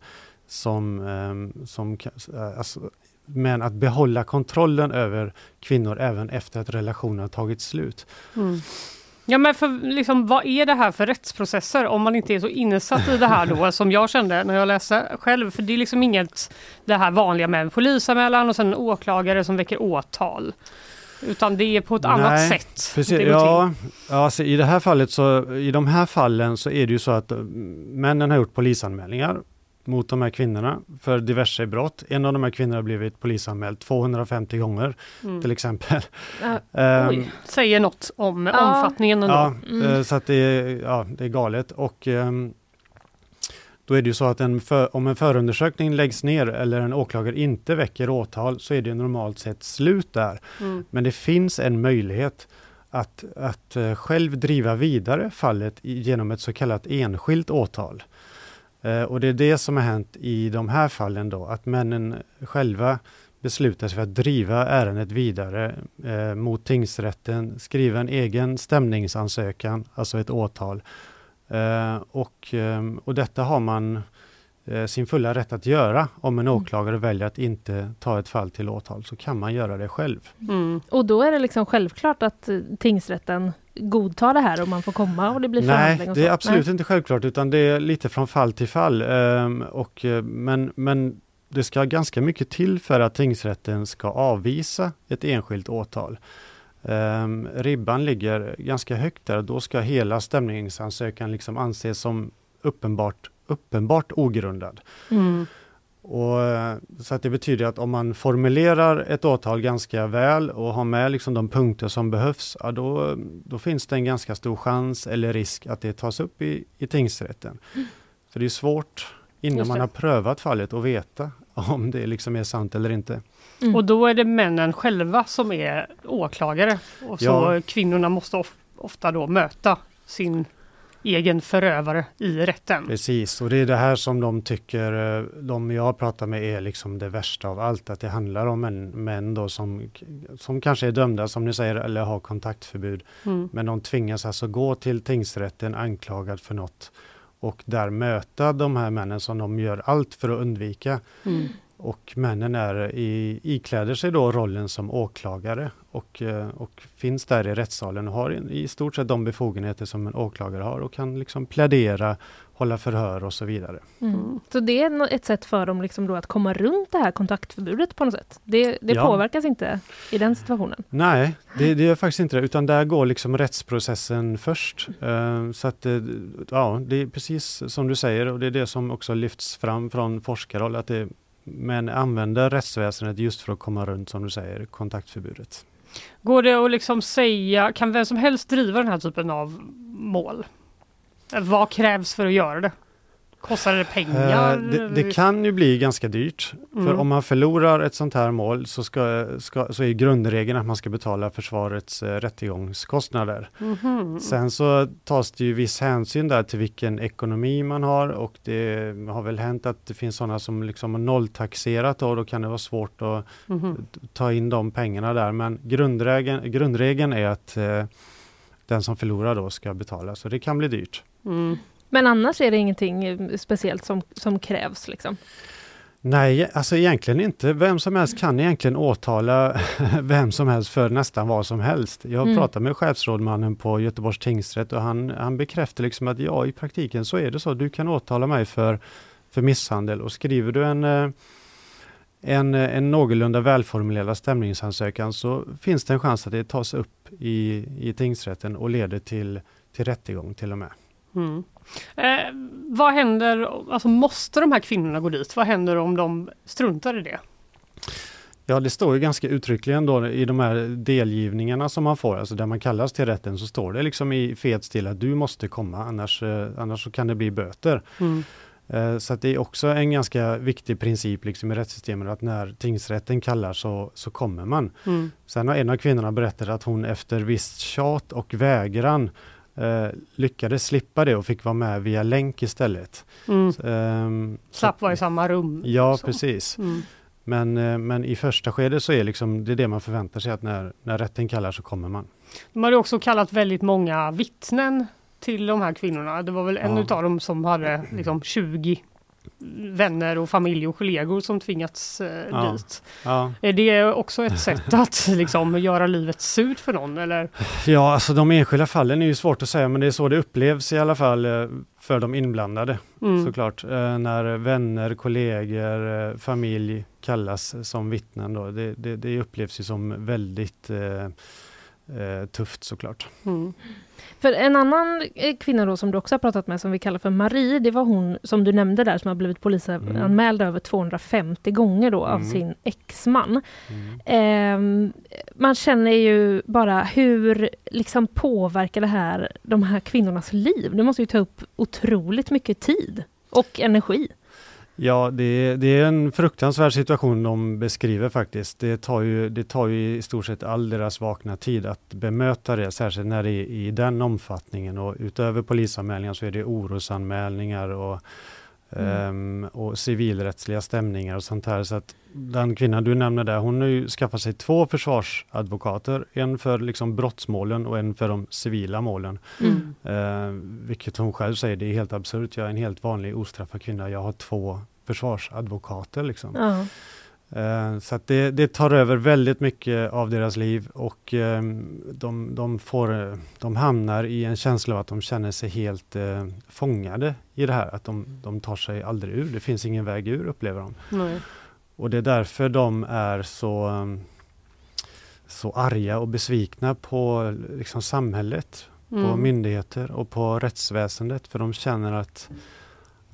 F: som, um, som eh, alltså, men att behålla kontrollen över kvinnor även efter att relationen har tagit slut. Mm.
A: Ja men för liksom, vad är det här för rättsprocesser om man inte är så insatt i det här då som jag kände när jag läste själv. För det är liksom inget det här vanliga med en polisanmälan och sen en åklagare som väcker åtal. Utan det är på ett Nej, annat sätt.
F: Precis, ja, alltså I det här fallet så, i de här fallen så är det ju så att männen har gjort polisanmälningar mot de här kvinnorna för diverse brott. En av de här kvinnorna har blivit polisanmäld 250 gånger mm. till exempel.
A: Uh, um, Säger något om uh. omfattningen ändå.
F: Ja, mm. Eh, så att det är, ja, det är galet. Och um, då är det ju så att en för, om en förundersökning läggs ner eller en åklagare inte väcker åtal så är det normalt sett slut där. Mm. Men det finns en möjlighet att, att uh, själv driva vidare fallet genom ett så kallat enskilt åtal. Eh, och det är det som har hänt i de här fallen då, att männen själva beslutar sig för att driva ärendet vidare eh, mot tingsrätten, skriva en egen stämningsansökan, alltså ett åtal. Eh, och, eh, och detta har man eh, sin fulla rätt att göra. Om en mm. åklagare mm. väljer att inte ta ett fall till åtal så kan man göra det själv.
B: Mm. Och då är det liksom självklart att eh, tingsrätten godta det här och man får komma och det blir förhandling?
F: Nej, det är absolut Nej. inte självklart utan det är lite från fall till fall. Um, och, men, men det ska ganska mycket till för att tingsrätten ska avvisa ett enskilt åtal. Um, ribban ligger ganska högt där då ska hela stämningsansökan liksom anses som uppenbart, uppenbart ogrundad. Mm. Och, eh, så att det betyder att om man formulerar ett åtal ganska väl och har med liksom de punkter som behövs, ja då, då finns det en ganska stor chans eller risk att det tas upp i, i tingsrätten. Mm. För det är svårt innan man har prövat fallet att veta om det liksom är sant eller inte.
A: Mm. Och då är det männen själva som är åklagare och så ja. kvinnorna måste ofta då möta sin egen förövare i rätten.
F: Precis, och det är det här som de tycker, eh, de jag pratar med är liksom det värsta av allt, att det handlar om en, män då som, som kanske är dömda som ni säger eller har kontaktförbud. Mm. Men de tvingas alltså gå till tingsrätten anklagad för något och där möta de här männen som de gör allt för att undvika. Mm. Och männen är i, ikläder sig då rollen som åklagare och, eh, och finns där i rättssalen och har i stort sett de befogenheter som en åklagare har och kan liksom plädera, hålla förhör och så vidare.
B: Mm. mm. Så det är ett sätt för dem liksom då att komma runt det här kontaktförbudet på något sätt? Det, det ja. påverkas inte i den situationen?
F: Nej, det, det gör faktiskt inte det, utan där går liksom rättsprocessen först. Uh, så att ja, det är precis som du säger och det är det som också lyfts fram från forskarhåll, att det men använder rättsväsendet just för att komma runt, som du säger, kontaktförbudet.
A: Går det att liksom säga, kan vem som helst driva den här typen av mål? Vad krävs för att göra det? Kostar det pengar?
F: Eh, det, det, kan ju bli ganska dyrt. Mm. För om man förlorar ett sånt här mål så, ska, ska, så är grundregeln att man ska betala försvarets eh, rättegångskostnader. Mm. Sen så tas det ju viss hänsyn där till vilken ekonomi man har och det har väl hänt att det finns sådana som liksom har nolltaxerat och då kan det vara svårt att mm. ta in de pengarna där. Men grundregeln, grundregeln är att eh, den som förlorar då ska betala, så det kan bli dyrt.
B: Mm. Men annars är det ingenting eh, speciellt som, som krävs? Liksom.
F: Nej, alltså egentligen inte. Vem som helst kan egentligen åtala vem som helst för nästan vad som helst. Jag mm. pratade med chefsrådmannen på Göteborgs tingsrätt och han, han bekräftade liksom att ja, i praktiken så är det så. Du kan åtala mig för, för misshandel och skriver du en, eh, en, en någorlunda välformulerad stämningsansökan så finns det en chans att det tas upp i, i tingsrätten och leder till, till rättegång till och med. Mm.
A: Eh, vad händer, alltså måste de här kvinnorna gå dit? Vad händer om de struntar i det?
F: Ja, det står ju ganska uttryckligen då i de här delgivningarna som man får, alltså där man kallas till rätten, så står det liksom i fet stil att du måste komma, annars, eh, annars så kan det bli böter.
A: Mm.
F: Eh, Så det är också en ganska viktig princip liksom i rättssystemet att när tingsrätten kallar så, så kommer man.
A: Mm.
F: Sen har en av kvinnorna berättat att hon efter visst tjat och vägran eh, lyckades slippa det och fick vara med via länk istället.
A: Mm.
F: Så-
A: Slapp vara i samma rum.
F: Ja,
A: Så.
F: precis.
A: Mm.
F: Men, eh, men i första skedet så är liksom, det är det man förväntar sig att när, när rätten kallar så kommer man.
A: De hade också kallat väldigt många vittnen till de här kvinnorna. Det var väl en
F: Ja.
A: utav dem som hade liksom 20 vänner och familj och kollegor som tvingats eh,
F: Ja.
A: dit.
F: Ja,
A: Är det också ett sätt att liksom göra livet surt för någon eller?
F: ja alltså de enskilda fallen är ju svårt att säga men det är så det upplevs i alla fall eh, för de inblandade
A: Mm.
F: såklart. Eh, När vänner, kollegor, eh, familj kallas som vittnen då. Det, det, det upplevs ju som väldigt eh, eh, tufft såklart.
A: Mm.
B: För en annan eh, kvinna då som du också har pratat med som vi kallar för Marie, det var hon som du nämnde där som har blivit polisanmäld över 250 gånger då av
F: Mm.
B: sin exman.
F: Mm.
B: Ehm, man känner ju bara hur liksom påverkar det här de här kvinnornas liv? Det måste ju ta upp otroligt mycket tid och energi.
F: Ja, det, är- det är en fruktansvärd situation de beskriver faktiskt. Det tar, ju, det tar ju i stort sett all deras vakna tid att bemöta det, särskilt när det är i den omfattningen. Och utöver polisanmälningar så är det orosanmälningar och, ehm, och civilrättsliga stämningar och sånt här. Så att den kvinnan du nämner där, hon har ju skaffat sig två försvarsadvokater. En för liksom brottsmålen och en för de civila målen.
B: Mm.
F: Eh, vilket hon själv säger, det är helt absurt. Jag är en helt vanlig ostraffad kvinna. Jag har två försvarsadvokater. Liksom.
B: Ja.
F: Eh, så det, det tar över väldigt mycket av deras liv och eh, de, de, får, de hamnar i en känsla av att de känner sig helt eh, fångade i det här. Att de, de tar sig aldrig ur. Det finns ingen väg ur upplever de.
A: Nej.
F: Och det är därför de är så, um, så arga och besvikna på liksom, samhället, på
A: Mm.
F: myndigheter och på rättsväsendet. För de känner att,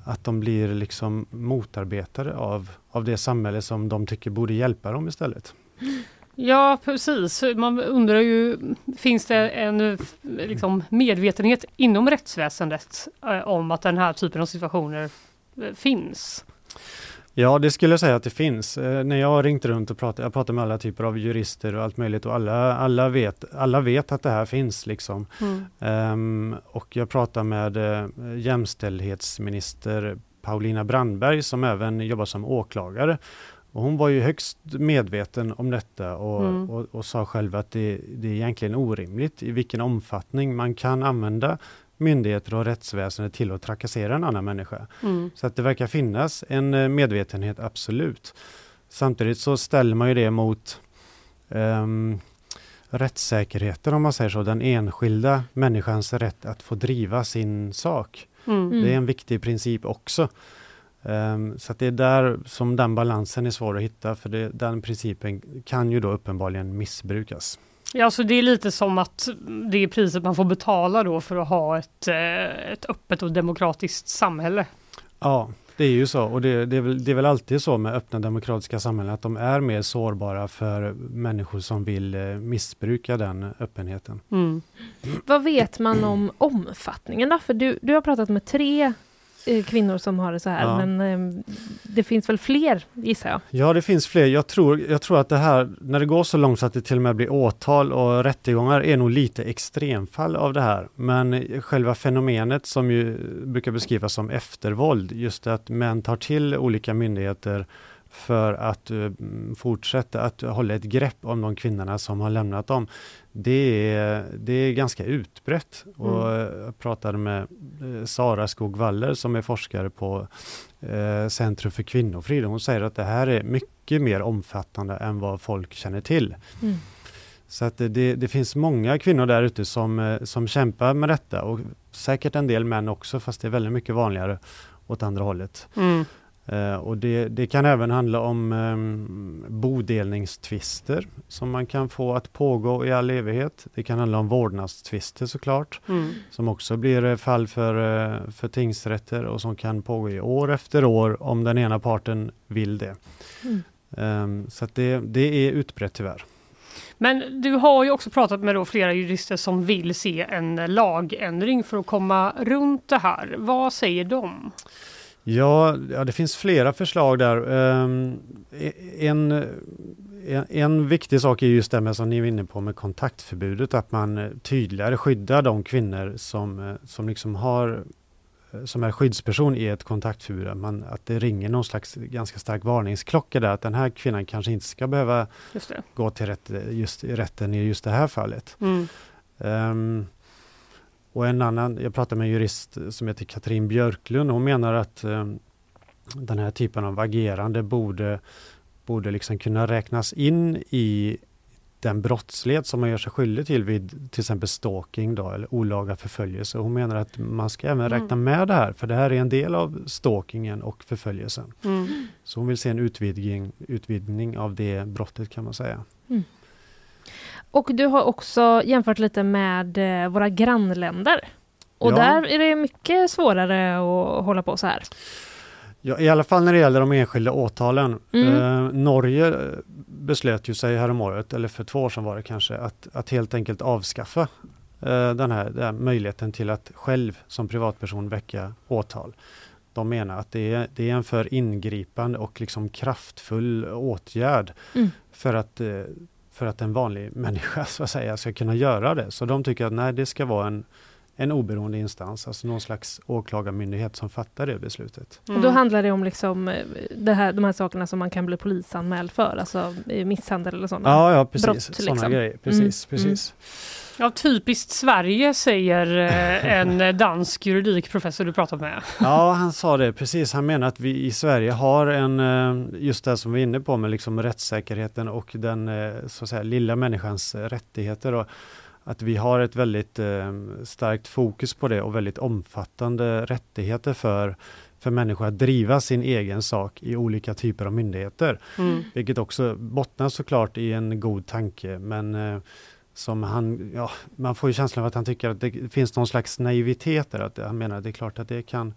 F: att de blir liksom motarbetade av, av det samhälle som de tycker borde hjälpa dem istället.
A: Ja precis, man undrar ju, finns det en liksom, medvetenhet inom rättsväsendet eh, om att den här typen av situationer eh, finns?
F: Ja, det skulle jag säga att det finns. Eh, när jag har ringt runt och pratat, jag pratar med alla typer av jurister och allt möjligt och alla, alla, vet, alla vet att det här finns. Liksom.
A: Mm.
F: Ehm, och jag pratar med eh, jämställdhetsminister Paulina Brandberg som även jobbar som åklagare. Och hon var ju högst medveten om detta och,
A: Mm.
F: och, och sa själv att det, det är egentligen orimligt i vilken omfattning man kan använda myndigheter och rättsväsendet till att trakassera en annan människa.
A: Mm.
F: Så att det verkar finnas en eh, medvetenhet, absolut. Samtidigt så ställer man ju det mot ehm, rättssäkerheten om man säger så, den enskilda människans rätt att få driva sin sak.
A: Mm.
F: Det är en viktig princip också. Ehm, så att det är där som den balansen är svår att hitta, för det, den principen kan ju då uppenbarligen missbrukas.
A: Ja, så det är lite som att det är priset man får betala då för att ha ett, eh, ett öppet och demokratiskt samhälle.
F: Ja, det är ju så och det, det, är väl, det är väl alltid så med öppna demokratiska samhällen att de är mer sårbara för människor som vill eh, missbruka den öppenheten.
A: Mm.
B: Vad vet man om omfattningen då? För du, du har pratat med tre kvinnor som har det så här,
F: Ja.
B: men eh, det finns väl fler gissar jag?
F: Ja, det finns fler. Jag tror, jag tror att det här, när det går så långt så att det till och med blir åtal och rättegångar, är nog lite extremfall av det här. Men själva fenomenet som ju brukar beskrivas som eftervåld, just att män tar till olika myndigheter för att eh, fortsätta att hålla ett grepp om de kvinnorna som har lämnat dem. Det är, det är ganska utbrett. Och eh, jag pratade med eh, Sara Skog Waller som är forskare på eh, Centrum för kvinnofrid. Hon säger att det här är mycket mer omfattande än vad folk känner till.
B: Mm.
F: Så att det, det, det finns många kvinnor där ute som, eh, som kämpar med detta och säkert en del män också fast det är väldigt mycket vanligare åt andra hållet.
A: Mm.
F: Eh, och det, det kan även handla om um, bodelningstvister som man kan få att pågå i all evighet. Det kan handla om vårdnadstvister såklart
A: Mm.
F: som också blir eh, fall för, eh, för tingsrätter och som kan pågå i år efter år om den ena parten vill det.
B: Mm.
F: Ehm, så det, det är utbrett tyvärr.
A: Men du har ju också pratat med flera jurister som vill se en lagändring för att komma runt det här. Vad säger de?
F: Ja, ja det finns flera förslag där. Ehm, en, en, en viktig sak är just det med som ni var inne på med kontaktförbudet, att man tydligare skyddar de kvinnor som, som liksom har som är skyddsperson i ett kontaktförbud, att, man, att det ringer någon slags ganska stark varningsklocka där, att den här kvinnan kanske inte ska behöva gå till rätt, just, rätten i just det här fallet. Mm. Um, och en annan, jag pratade med en jurist som heter Katrin Björklund, hon menar att um, den här typen av agerande borde, borde liksom kunna räknas in i den brottslighet som man gör sig skyldig till vid till exempel stalking då, eller olaga förföljelse. Hon menar att man ska även räkna mm. med det här, för det här är en del av stalkingen och förföljelsen. Mm. Så hon vill se en utvidgning, utvidgning av det brottet kan man säga. Mm.
B: Och du har också jämfört lite med eh, våra grannländer. Och ja. där är det mycket svårare att hålla på så här.
F: Ja, I alla fall när det gäller de enskilda åtalen. Mm. Eh, Norge beslöt ju sig häromåret, eller för två år sedan var det kanske, att, att helt enkelt avskaffa eh, den, här, den här möjligheten till att själv som privatperson väcka åtal. De menar att det är, det är en för ingripande och liksom kraftfull åtgärd mm. för, att, eh, för att en vanlig människa så att säga, ska kunna göra det. Så de tycker att nej, det ska vara en en oberoende instans, alltså någon slags åklagarmyndighet som fattar det beslutet.
B: Mm. Och då handlar det om liksom eh, det här, de här sakerna som man kan bli polisanmäld för, alltså misshandel eller sådana
F: ja, ja, precis. brott. Sådana liksom. grejer, precis. Mm. precis. Mm.
A: Ja, typiskt Sverige säger eh, en dansk juridikprofessor du pratat med.
F: Ja, han sa det precis. Han menar att vi i Sverige har en, eh, just det som vi är inne på med liksom rättssäkerheten och den så att säga, lilla människans rättigheter. Och att vi har ett väldigt eh, starkt fokus på det och väldigt omfattande rättigheter för, för människor att driva sin egen sak i olika typer av myndigheter. Mm. Vilket också bottnar såklart i en god tanke men eh, som han, ja, man får ju känslan av att han tycker att det finns någon slags naivitet där. Att han menar att det är klart att det kan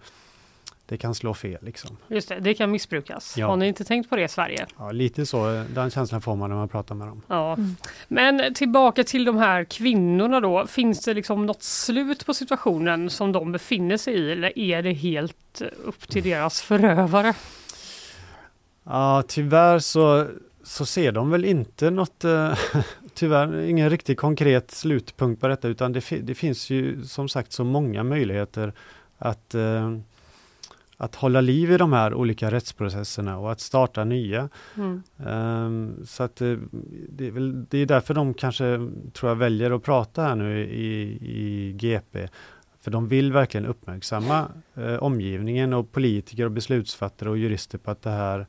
F: det kan slå fel. Liksom.
A: Just det, det kan missbrukas. Ja. Har ni inte tänkt på det i Sverige?
F: Ja, lite så. Den känslan får man när man pratar med dem.
A: Ja. Mm. Men tillbaka till de här kvinnorna då. Finns det liksom något slut på situationen som de befinner sig i eller är det helt upp till deras förövare?
F: Ja, tyvärr så, så ser de väl inte något, eh, tyvärr ingen riktigt konkret slutpunkt på detta utan det, det finns ju som sagt så många möjligheter att eh, att hålla liv i de här olika rättsprocesserna och att starta nya. Mm. Um, så att det, det, är väl, det är därför de kanske, tror jag, väljer att prata här nu i, i GP. För de vill verkligen uppmärksamma eh, omgivningen och politiker och beslutsfattare och jurister på att det här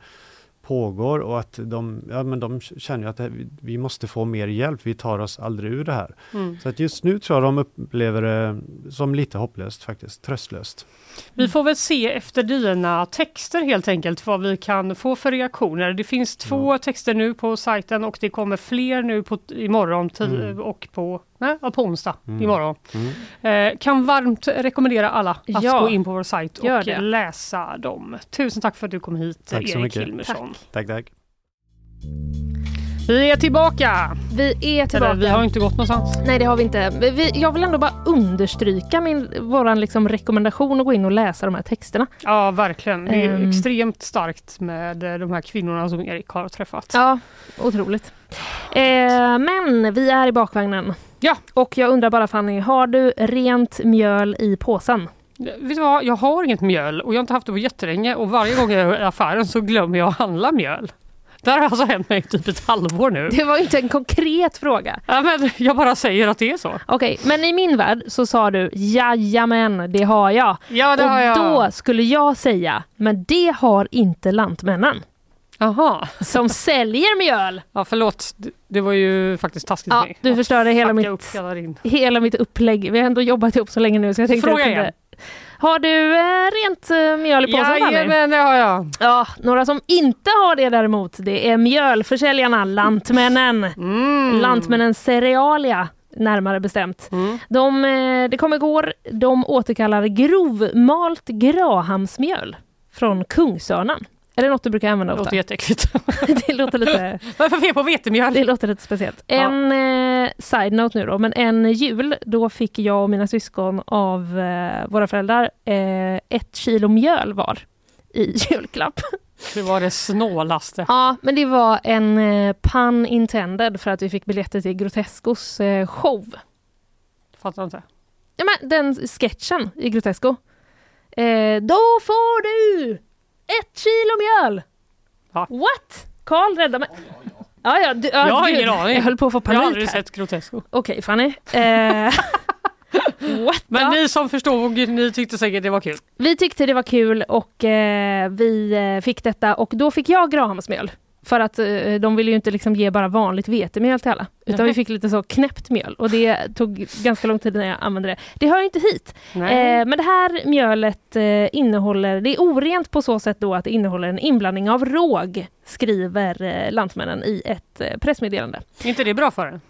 F: pågår och att de, ja, men de känner att vi måste få mer hjälp, vi tar oss aldrig ur det här. Mm. Så att just nu tror jag de upplever det som lite hopplöst faktiskt, tröstlöst.
A: Vi får väl se efter dina texter helt enkelt vad vi kan få för reaktioner. Det finns två ja. texter nu på sajten och det kommer fler nu på, imorgon mm. och på, nej, på onsdag mm. imorgon. Mm. Eh, kan varmt rekommendera alla att ja. gå in på vår sajt och läsa dem. Tusen tack för att du kom hit tack Erik Hilmersson.
F: Tack, tack. tack.
A: Vi är tillbaka!
B: Vi är tillbaka.
A: Eller, vi har inte gått någonstans.
B: Nej, det har vi inte. Vi, jag vill ändå bara understryka min, våran liksom rekommendation att gå in och läsa de här texterna.
A: Ja, verkligen. Det är um, extremt starkt med eh, de här kvinnorna som Erik har träffat.
B: Ja, otroligt. Eh, men vi är i bakvagnen.
A: Ja.
B: Och jag undrar bara Fanny, har du rent mjöl i påsen?
A: Vet du vad, jag har inget mjöl och jag har inte haft det på jättelänge och varje gång jag är i affären så glömmer jag att handla mjöl. Det här har alltså hänt mig i typ ett halvår nu.
B: Det var inte en konkret fråga.
A: Ja, men jag bara säger att det är så.
B: Okej, okay, men i min värld så sa du jajamän, det har jag.
A: Ja, det
B: Och
A: har jag.
B: då skulle jag säga, men det har inte Lantmännen.
A: Aha.
B: Som säljer mjöl.
A: Ja förlåt, det var ju faktiskt taskigt
B: ja, Du förstörde hela mitt, hela mitt upplägg. Vi har ändå jobbat ihop så länge nu så jag tänkte
A: Fråga igen.
B: Har du eh, rent eh, mjöl i påsen?
A: Jajamän, det har jag.
B: Ja, några som inte har det däremot, det är mjölförsäljarna Lantmännen. Mm. Lantmännen Cerealia närmare bestämt. Mm. De, eh, det kom igår, de återkallar grovmalt Grahamsmjöl från Kungsörnen. Är det något du brukar använda
A: Det
B: ofta?
A: låter jätteäckligt.
B: det låter lite...
A: Varför är på vetemjöl?
B: Det låter lite speciellt.
A: Ja.
B: En eh, side-note nu då, men en jul, då fick jag och mina syskon av eh, våra föräldrar eh, ett kilo mjöl var i julklapp.
A: Det var det snålaste.
B: Ja, men det var en eh, pun intended för att vi fick biljetter till Grotescos eh, show.
A: Fattar inte.
B: Ja, men den sketchen i Grotesco. Eh, då får du ett kilo mjöl!
A: Va?
B: What? Karl, rädda mig. Ja, ja, du, ja,
A: Jag har ingen aning.
B: Jag höll på att få
A: Jag har
B: panik
A: aldrig
B: här.
A: sett Grotesco.
B: Okej, Fanny. Eh, what?
A: Men
B: Ja.
A: ni som förstod, ni tyckte säkert det var kul.
B: Vi tyckte det var kul och eh, vi eh, fick detta och då fick jag Grahamsmjöl. För att eh, de ville ju inte liksom ge bara vanligt vetemjöl till alla. Utan vi fick lite så knäppt mjöl och det tog ganska lång tid när jag använde det. Det hör ju inte hit. Eh, men det här mjölet eh, innehåller, det är orent på så sätt då att det innehåller en inblandning av råg, skriver eh, Lantmännen i ett eh, pressmeddelande.
A: Är inte det bra för en?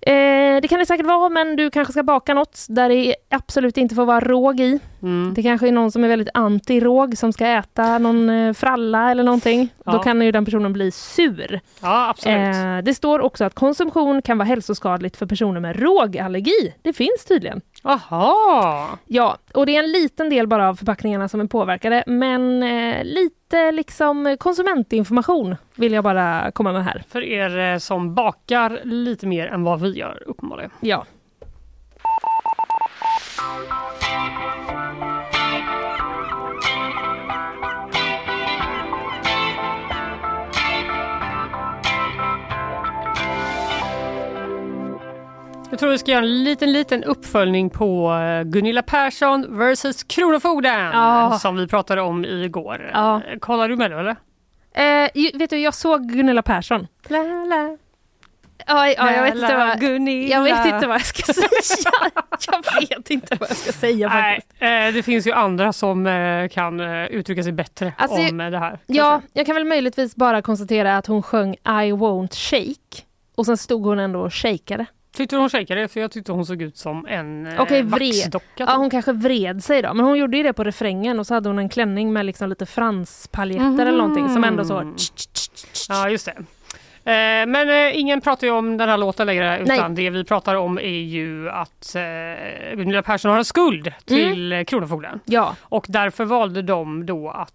B: Eh, det kan det säkert vara, men du kanske ska baka något där det absolut inte får vara råg i.
A: Mm.
B: Det kanske är någon som är väldigt anti-råg som ska äta någon eh, fralla eller någonting.
A: Ja.
B: Då kan ju den personen bli sur.
A: Ja, absolut.
B: Eh, det står också att konsumtion kan vara hälsoskadligt för personer med rågallergi. Det finns tydligen.
A: Aha.
B: Ja, och det är en liten del bara av förpackningarna som är påverkade, men eh, lite liksom konsumentinformation vill jag bara komma med här.
A: För er eh, som bakar lite mer än vad vi gör uppenbarligen.
B: Ja.
A: Jag tror vi ska göra en liten, liten uppföljning på eh, Gunilla Persson versus Kronofogden
B: Ja.
A: som vi pratade om igår. Eh, Kollar du med det eller?
B: Eh, vet du, jag såg Gunilla Persson.
A: La, la,
B: Ja, ja, jag, vet inte vad,
A: Gunilla.
B: jag vet inte vad jag ska säga. Jag vet inte vad jag ska säga
A: Nej,
B: faktiskt.
A: eh, det finns ju andra som eh, kan uttrycka sig bättre
B: Alltså,
A: om det här.
B: Ja,
A: kanske.
B: jag kan väl möjligtvis bara konstatera att hon sjöng I won't shake. Och sen stod hon ändå och shakeade.
A: Tyckte du hon shakade? För jag tyckte hon såg ut som en eh,
B: vred.
A: vaxdocka.
B: Ja,
A: typ.
B: hon kanske vred sig då, men hon gjorde ju det på refrängen och så hade hon en klänning med liksom lite franspaljetter eller någonting som ändå så...
A: Mhm. Ja, just det. Eh, men eh, ingen pratar ju om den här låten längre utan det vi pratar om är ju att eh, Gunilla Persson har en skuld till mm. Kronofogden.
B: Ja,
A: Och därför valde de då att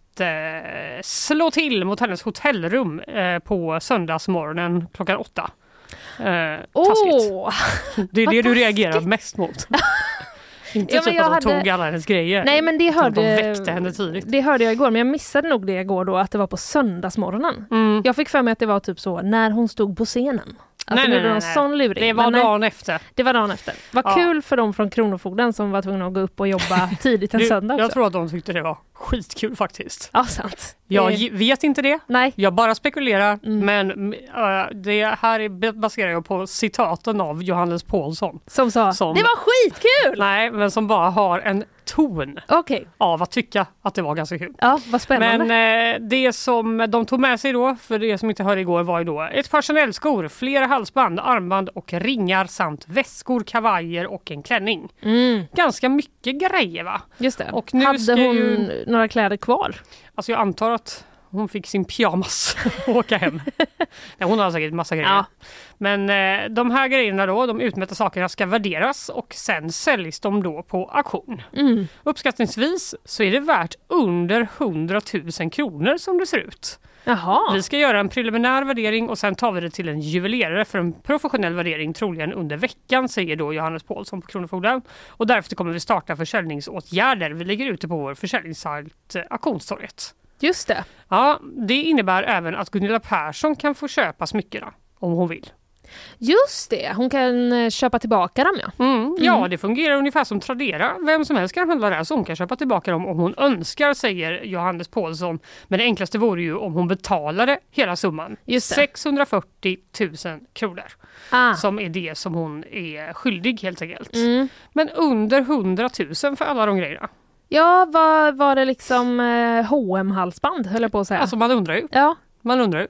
A: slå till mot hennes hotellrum på söndagsmorgonen klockan åtta. Eh, taskigt.
B: åh!
A: Det är det du reagerar mest mot. Inte
B: Ja,
A: typ att de
B: hade-
A: tog alla hennes grejer.
B: Nej men det
A: att
B: hörde,
A: De väckte henne tidigt.
B: det hörde jag igår, men jag missade nog det igår då att det var på söndagsmorgonen.
A: Mm.
B: Jag fick för mig att det var typ så när hon stod på scenen. Att
A: Nej,
B: de
A: nej,
B: gjorde
A: nej, nej.
B: sån luring.
A: Det var
B: Men nej,
A: dagen efter.
B: det var dagen efter. Vad
A: Ja.
B: kul för dem från Kronofogden som var tvungna att gå upp och jobba tidigt en
A: Du,
B: söndag också.
A: jag tror att de tyckte det var skitkul faktiskt.
B: Ja, sant.
A: Jag vet inte det.
B: Nej.
A: Jag bara spekulerar.
B: Mm.
A: Men äh, det här baserar jag på citaten av Johannes Paulsson.
B: Som sa
A: Som-
B: det var skitkul!
A: Nej, men som bara har en ton
B: Okej,
A: av att tycka att det var ganska kul.
B: ja vad spännande.
A: Men eh, det som de tog med sig då, för det som inte hörde igår, var ju då ett par Chanel-skor, flera halsband, armband och ringar samt väskor, kavajer och en klänning.
B: Mm,
A: Ganska mycket grejer va?
B: just det.
A: Och nu
B: Hade hon
A: ju-
B: några kläder kvar?
A: Alltså jag antar att hon fick sin pyjamas och åka hem. Nej, hon har säkert massa grejer.
B: Ja.
A: Men eh, de här grejerna då, de utmätta sakerna ska värderas och sen säljs de då på auktion.
B: Mm.
A: Uppskattningsvis så är det värt under 100 000 kronor som det ser ut.
B: Jaha.
A: Vi ska göra en preliminär värdering och sen tar vi det till en juvelerare för en professionell värdering troligen under veckan säger då Johannes Paulsson på Kronofogden. Och därefter kommer vi starta försäljningsåtgärder. Vi lägger ut det på vår försäljningssajt eh, Auktionstorget.
B: Just det.
A: Ja, det innebär även att Gunilla Persson kan få köpa smyckena om hon vill.
B: Just det, hon kan eh, köpa tillbaka dem ja.
A: Mm, ja, det fungerar ungefär som Tradera. Vem som helst kan handla där så hon kan köpa tillbaka dem om hon önskar, säger Johannes Paulsson. Men det enklaste vore ju om hon betalade hela summan.
B: Just det.
A: 640 000 kronor.
B: Ah.
A: Som är det som hon är skyldig helt enkelt.
B: Mm.
A: Men under 100 000 för alla de grejerna.
B: Ja, var, var det liksom eh, hm halsband höll jag på att säga.
A: Alltså man undrar ju.
B: ja.
A: Man undrar ju.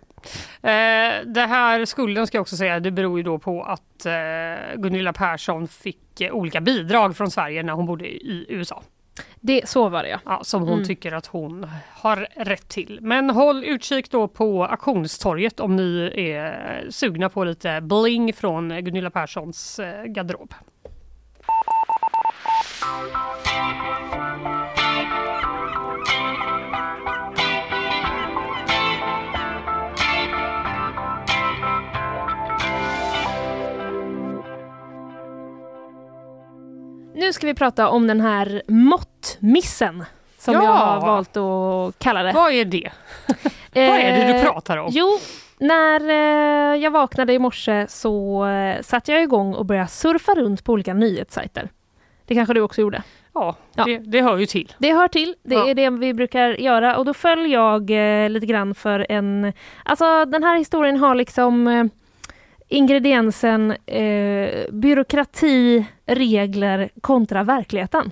A: Eh, det här skulden ska jag också säga, det beror ju då på att eh, Gunilla Persson fick eh, olika bidrag från Sverige när hon bodde i USA.
B: Det, så var det ja.
A: Ja, som hon
B: Mm.
A: tycker att hon har rätt till. Men håll utkik då på auktionstorget om ni är sugna på lite bling från Gunilla Perssons eh, garderob.
B: Nu ska vi prata om den här måttmissen. Som
A: Ja.
B: jag har valt att kalla det.
A: Vad är det? Vad är det du
B: Eh,
A: pratar om?
B: Jo, när eh, jag vaknade i morse så eh, satte jag igång och började surfa runt på olika nyhetssajter. Det kanske du också gjorde?
A: Ja,
B: Ja.
A: Det, det hör ju till.
B: Det hör till, det
A: Ja.
B: är det vi brukar göra och då föll jag eh, lite grann för en... Alltså den här historien har liksom eh, ingrediensen eh, byråkrati, regler kontra verkligheten.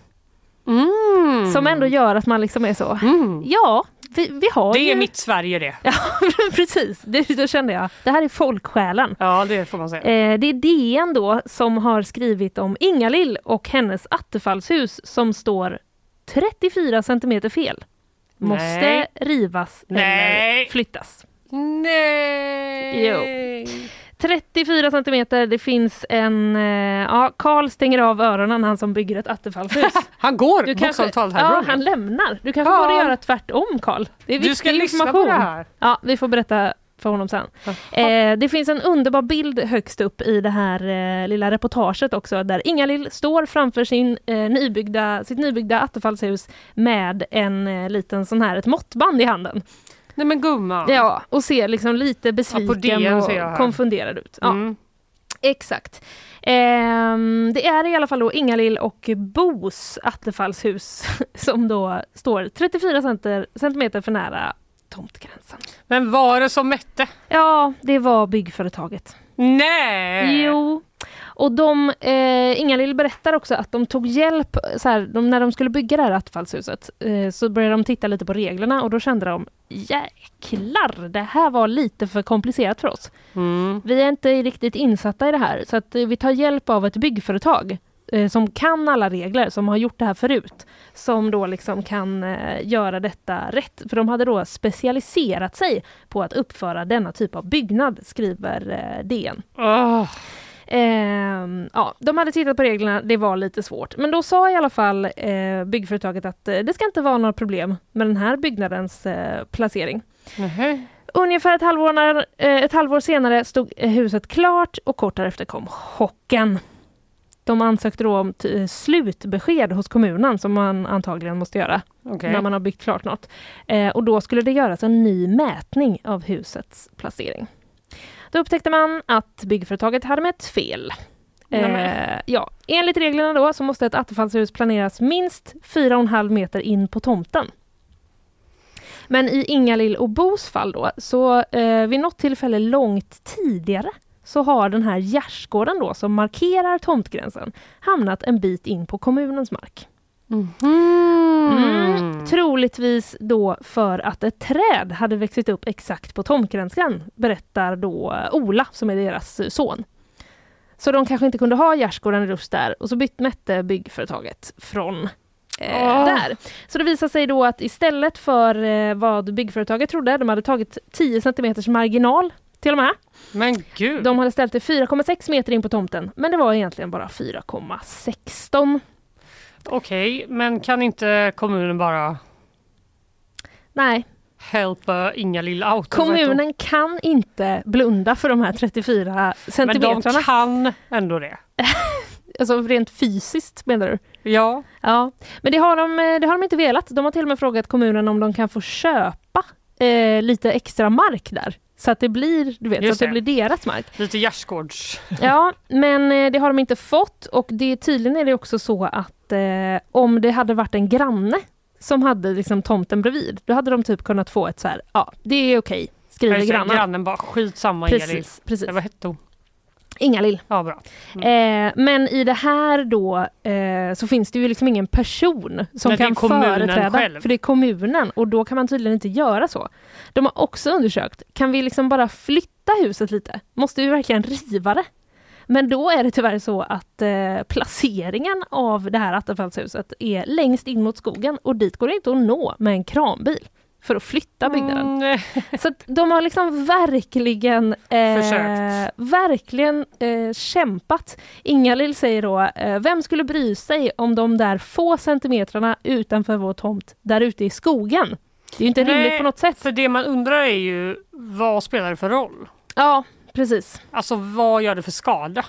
A: Mm.
B: Som ändå gör att man liksom är så,
A: Mm.
B: ja, vi, vi har
A: Det
B: ju...
A: är mitt Sverige det.
B: Ja, precis. Det, då kände jag, det här är folksjälen.
A: Ja, det får man säga.
B: Eh, det är DN då som har skrivit om Ingalill och hennes attefallshus som står 34 centimeter fel. Måste
A: Nej.
B: rivas
A: Nej.
B: eller flyttas.
A: Nej!
B: Jo. 34 centimeter, det finns en... Eh, ja, Karl stänger av öronen, han som bygger ett attefallshus.
A: Han går
B: Du
A: talat
B: ja,
A: härifrån.
B: han lämnar. Du kanske
A: Ja.
B: borde göra tvärtom, Karl. Det är
A: Du
B: viktig
A: ska lyssna på
B: information.
A: det här.
B: Ja, vi får berätta för honom sen. Eh, det finns en underbar bild högst upp i det här eh, lilla reportaget också där Ingalill står framför sin, eh, nybyggda, sitt nybyggda attefallshus med en eh, liten sån här, ett måttband i handen.
A: Nej men gumman.
B: Ja, och ser liksom lite besviken
A: DN
B: och konfunderad ut. Ja,
A: Mm.
B: Exakt. Ehm, det är i alla fall då Ingalill och Bos attefallshus som då står 34 center, centimeter för nära tomtgränsen.
A: Men var det som mätte?
B: Ja, det var byggföretaget.
A: Nej!
B: Jo. Och de, eh, Ingalill berättar också att de tog hjälp, så här, de, när de skulle bygga det här attefallshuset, eh, så började de titta lite på reglerna och då kände de jäklar, det här var lite för komplicerat för oss.
A: Mm.
B: Vi är inte riktigt insatta i det här så att eh, vi tar hjälp av ett byggföretag eh, som kan alla regler, som har gjort det här förut. Som då liksom kan eh, göra detta rätt. För de hade då specialiserat sig på att uppföra denna typ av byggnad, skriver eh, DN.
A: Åh.
B: Ehm, ja, de hade tittat på reglerna, det var lite svårt. Men då sa i alla fall eh, byggföretaget att eh, det ska inte vara några problem med den här byggnadens eh, placering.
A: Nähä.
B: Ungefär ett halvår, när, eh, ett halvår senare stod eh, huset klart och kort därefter kom chocken. De ansökte då om t- slutbesked hos kommunen som man antagligen måste göra
A: Okej.
B: när man har byggt klart något. Eh, och då skulle det göras en ny mätning av husets placering. Då upptäckte man att byggföretaget hade mätt fel. Eh, ja, enligt reglerna då så måste ett attefallshus planeras minst 4,5 meter in på tomten. Men i Ingalill och Bos fall då, så eh, vid något tillfälle långt tidigare så har den här gärdsgården då som markerar tomtgränsen hamnat en bit in på kommunens mark. Mm. Troligtvis då för att ett träd hade växt upp exakt på tomtgränsen, berättar då Ola som är deras eh, son. Så de kanske inte kunde ha gärdsgården just där och så bytt mätte byggföretaget från eh,
A: Åh.
B: där. Så det visar sig då att istället för eh, vad byggföretaget trodde, de hade tagit 10 centimeters marginal till och med.
A: Men gud.
B: De hade ställt det 4,6 meter in på tomten, men det var egentligen bara 4,16.
A: Okej, men kan inte kommunen bara
B: Nej,
A: helpa Inga-Lill out?
B: Kommunen kan inte blunda för de här 34
A: Men
B: centimetrarna.
A: de kan ändå det.
B: Alltså rent fysiskt menar du?
A: Ja.
B: Ja, men det har, de, eh, det har de inte velat. De har till och med frågat kommunen om de kan få köpa eh, lite extra mark där. Så att det blir, du vet, så att det
A: det.
B: blir deras mark.
A: Lite gärdsgårds...
B: Ja, men eh, det har de inte fått och det, tydligen är det också så att eh, om det hade varit en granne som hade liksom tomten bredvid, då hade de typ kunnat få ett så här, ja, det är okej, skriver
A: det,
B: grannen.
A: Grannen bara skitsamma Inga-Lill.
B: Precis, precis.
A: Vad hette hon?
B: Ingalill.
A: Ja, bra.
B: Eh, men i det här då eh, så finns det ju liksom ingen person som
A: Nej,
B: kan företräda.
A: själv.
B: För det är kommunen och då kan man tydligen inte göra så. De har också undersökt, kan vi liksom bara flytta huset lite? Måste vi verkligen riva det? Men då är det tyvärr så att eh, placeringen av det här attefallshuset är längst in mot skogen och dit går det inte att nå med en kranbil för att flytta byggnaden.
A: Mm,
B: Så de har liksom verkligen, eh, verkligen eh, kämpat. Ingalill säger då, eh, vem skulle bry sig om de där få centimetrarna utanför vår tomt där ute i skogen? Det är ju inte
A: Nej,
B: rimligt på något sätt.
A: för det man undrar är ju vad spelar det för roll?
B: Ja, precis.
A: Alltså vad gör det för skada?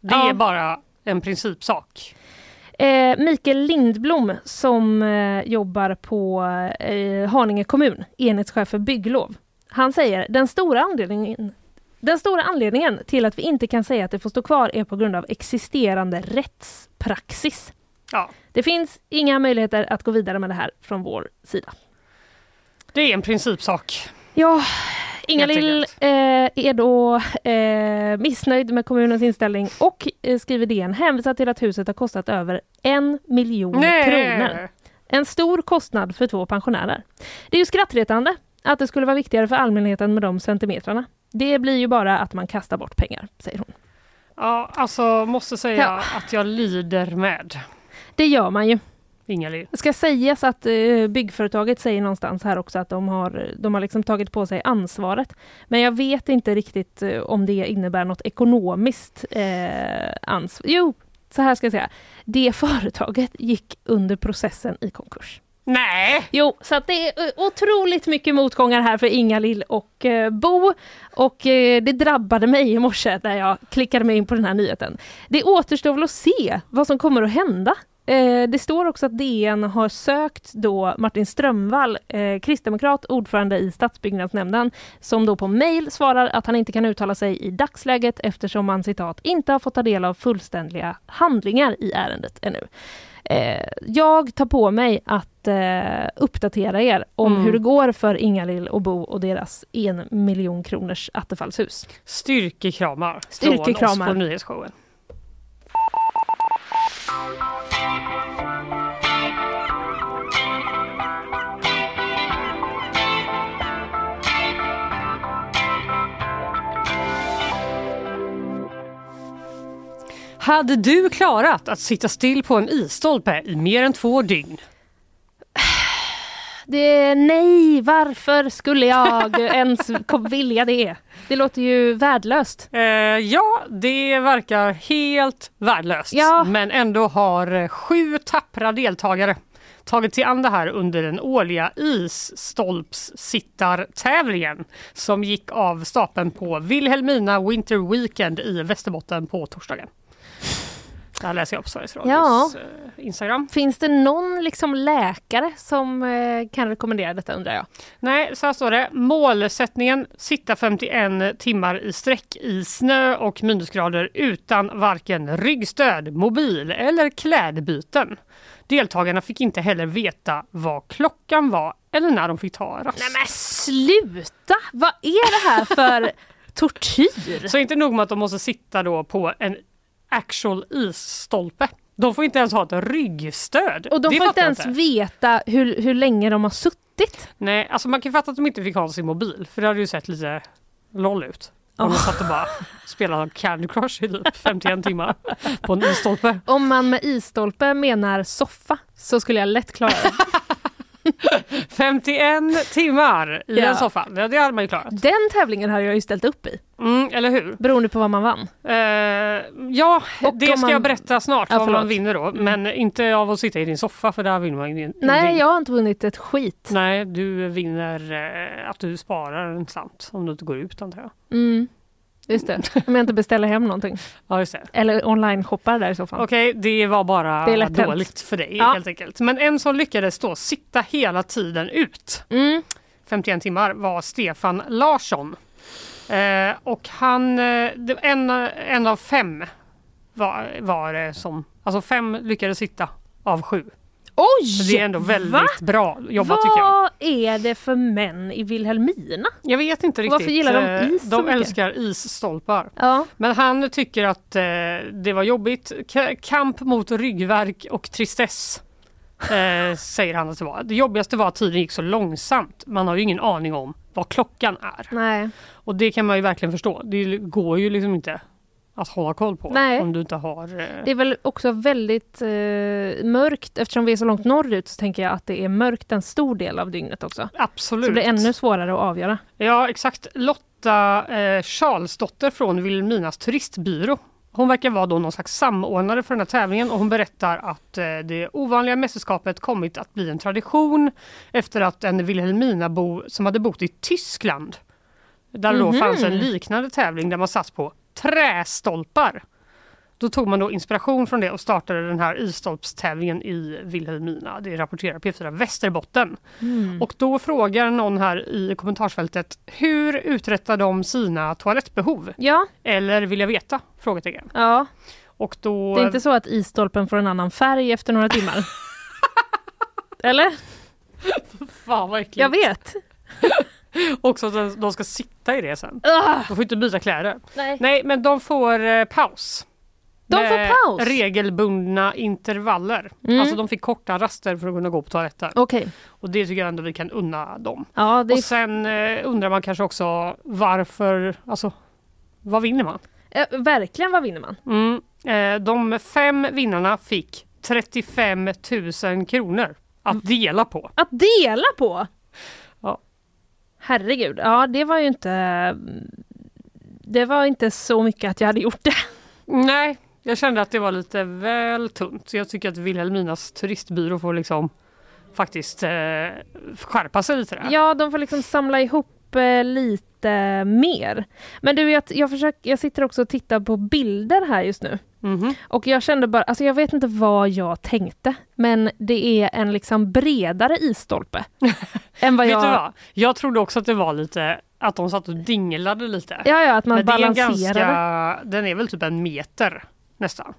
A: Det
B: Ja.
A: är bara en principsak.
B: Eh, Mikael Lindblom som eh, jobbar på eh, Haninge kommun, enhetschef för bygglov. Han säger den stora anledningen den stora anledningen till att vi inte kan säga att det får stå kvar är på grund av existerande rättspraxis.
A: Ja,
B: Det finns inga möjligheter att gå vidare med det här från vår sida.
A: det är en principsak.
B: Ja, Ingalill eh, är då eh, missnöjd med kommunens inställning och eh, skriver DN hänvisar till att huset har kostat över en miljon kronor. En stor kostnad för två pensionärer. Det är ju skrattretande att det skulle vara viktigare för allmänheten med de centimetrarna. Det blir ju bara att man kastar bort pengar, säger hon.
A: Ja, alltså måste säga
B: Ja.
A: att jag lider med
B: Det gör man ju. Det ska sägas att eh, byggföretaget säger någonstans här också att de har, de har liksom tagit på sig ansvaret. Men jag vet inte riktigt eh, om det innebär något ekonomiskt eh, ansvar. Jo, så här ska jag säga. Det företaget gick under processen i konkurs.
A: Nej!
B: Jo, så det är eh, otroligt mycket motgångar här för Inga-Lill och eh, Bo. Och eh, det drabbade mig i morse när jag klickade mig in på den här nyheten. Det återstår väl att se vad som kommer att hända. Eh, det står också att DN har sökt då Martin Strömvall, eh, kristdemokrat, ordförande i stadsbyggnadsnämnden, som då på mejl svarar att han inte kan uttala sig i dagsläget eftersom han citat inte har fått ta del av fullständiga handlingar i ärendet ännu. Eh, jag tar på mig att eh, uppdatera er om
A: Mm.
B: hur det går för Ingalill och Bo och deras en miljon kronors attefallshus.
A: Styrkekramar från oss
B: Styrkekramar.
A: på nyhetsshowen. Hade du klarat att sitta still på en isstolpe i mer än två dygn?
B: Det, nej, varför skulle jag ens vilja det? Det låter ju värdelöst.
A: Eh, ja, det verkar helt värdelöst.
B: Ja.
A: Men ändå har eh, sju tappra deltagare tagit sig an det här under den årliga isstolpssittartävlingen som gick av stapeln på Wilhelmina Winter Weekend i Västerbotten på torsdagen. Det här läser jag på Sveriges Radios eh, Instagram.
B: Finns det någon liksom läkare som eh, kan rekommendera detta undrar jag?
A: Nej, så här står det. Målsättningen sitta 51 timmar i sträck i snö och minusgrader utan varken ryggstöd, mobil eller klädbyten. Deltagarna fick inte heller veta vad klockan var eller när de fick ta rast.
B: Nej men sluta! Vad är det här för tortyr?
A: Så inte nog med att de måste sitta då på en actual isstolpe. De får inte ens ha ett ryggstöd.
B: Och de
A: Det
B: får inte ens veta hur, hur länge de har suttit.
A: Nej, alltså man kan fatta att de inte fick ha sin mobil för det hade ju sett lite LOL ut. Om de satt och bara spelade Candy Crush i typ 51 timmar på en isstolpe.
B: Om man med isstolpe menar soffa så skulle jag lätt klara det.
A: 51 timmar i
B: Ja.
A: en soffa. Ja, det hade man ju klarat.
B: Den tävlingen hade jag ju ställt upp i,
A: Mm, eller hur?
B: beroende på vad man vann.
A: Eh, ja,
B: Och
A: det ska
B: man-
A: jag berätta snart
B: Ja,
A: vad man vinner då. Men inte av att sitta i din soffa för där vinner man ju.
B: Nej, jag har inte vunnit ett skit.
A: Nej, du vinner eh, att du sparar en slant om du inte går ut antar jag.
B: Mm. Just det, om jag inte beställer hem någonting.
A: Ja, just det.
B: Eller online-shoppar där i så fall.
A: Okej, det var bara
B: Det hänt.
A: dåligt för dig
B: Ja.
A: helt enkelt. Men en som lyckades då sitta hela tiden ut,
B: Mm.
A: 51 timmar, var Stefan Larsson. Eh, och han, eh, en, en av fem var, var det som, alltså fem lyckades sitta av sju.
B: Oj!
A: Så det är ändå väldigt
B: Va?
A: bra jobbat tycker jag.
B: Vad är det för män i Vilhelmina?
A: Jag vet inte riktigt.
B: varför gillar de
A: eh,
B: is
A: De
B: mycket?
A: älskar isstolpar.
B: Ja.
A: Men han tycker att eh, det var jobbigt. K- kamp mot ryggvärk och tristess. Eh, säger han att det var. Det jobbigaste var att tiden gick så långsamt. Man har ju ingen aning om vad klockan är.
B: Nej.
A: Och det kan man ju verkligen förstå. Det går ju liksom inte att hålla koll på.
B: Nej.
A: Om du inte har... eh,
B: Det är väl också väldigt eh, mörkt, eftersom vi är så långt norrut så tänker jag att det är mörkt en stor del av dygnet också.
A: Absolut.
B: Så det blir ännu svårare att avgöra.
A: Ja, exakt. Lotta eh, Charlesdotter från Vilhelminas turistbyrå. Hon verkar vara då någon slags samordnare för den här tävlingen och hon berättar att eh, det ovanliga mästerskapet kommit att bli en tradition efter att en Vilhelminabo som hade bott i Tyskland där det då
B: Mhm.
A: fanns en liknande tävling där man satt på trästolpar. Då tog man då inspiration från det och startade den här isstolpstävlingen i Vilhelmina. Det rapporterar P4 Västerbotten. Och då frågar någon här i kommentarsfältet hur uträttar de sina toalettbehov?
B: Ja,
A: Eller vill jag veta? Frågetecken.
B: ja.
A: Och då...
B: Det är inte så att isstolpen får en annan färg efter några timmar? Eller?
A: Fan vad äckligt.
B: Jag vet.
A: Också att de ska sitta i det sen.
B: Ah,
A: De får inte byta kläder.
B: nej.
A: Nej, men de får eh, paus.
B: De
A: Med
B: får paus?
A: regelbundna intervaller.
B: Mm.
A: Alltså de fick korta raster för att kunna gå på toaletten.
B: Okej.
A: Och det tycker jag ändå vi kan unna dem.
B: Ja, det
A: Och sen eh, undrar man kanske också varför, alltså vad vinner man?
B: eh, verkligen, vad vinner man?
A: Mm. Eh, de fem vinnarna fick 35 000 kronor att dela på.
B: Att dela på! Herregud, ja det var ju inte... Det var inte så mycket att jag hade gjort det.
A: Nej, jag kände att det var lite väl tunt. Så jag tycker att Vilhelminas turistbyrå får liksom faktiskt eh, skärpa sig lite där.
B: Ja, de får liksom samla ihop eh, lite mer. Men du, jag, jag, försöker, jag sitter också och tittar på bilder här just nu.
A: Mhm.
B: Och jag kände bara, alltså jag vet inte vad jag tänkte, men det är en liksom bredare isstolpe. än vad
A: Vet
B: jag...
A: du vad? Jag trodde också att det var lite att de satt och dinglade lite.
B: Ja, ja, att man
A: Men det är
B: balanserade
A: ganska, den är väl typ en meter nästan.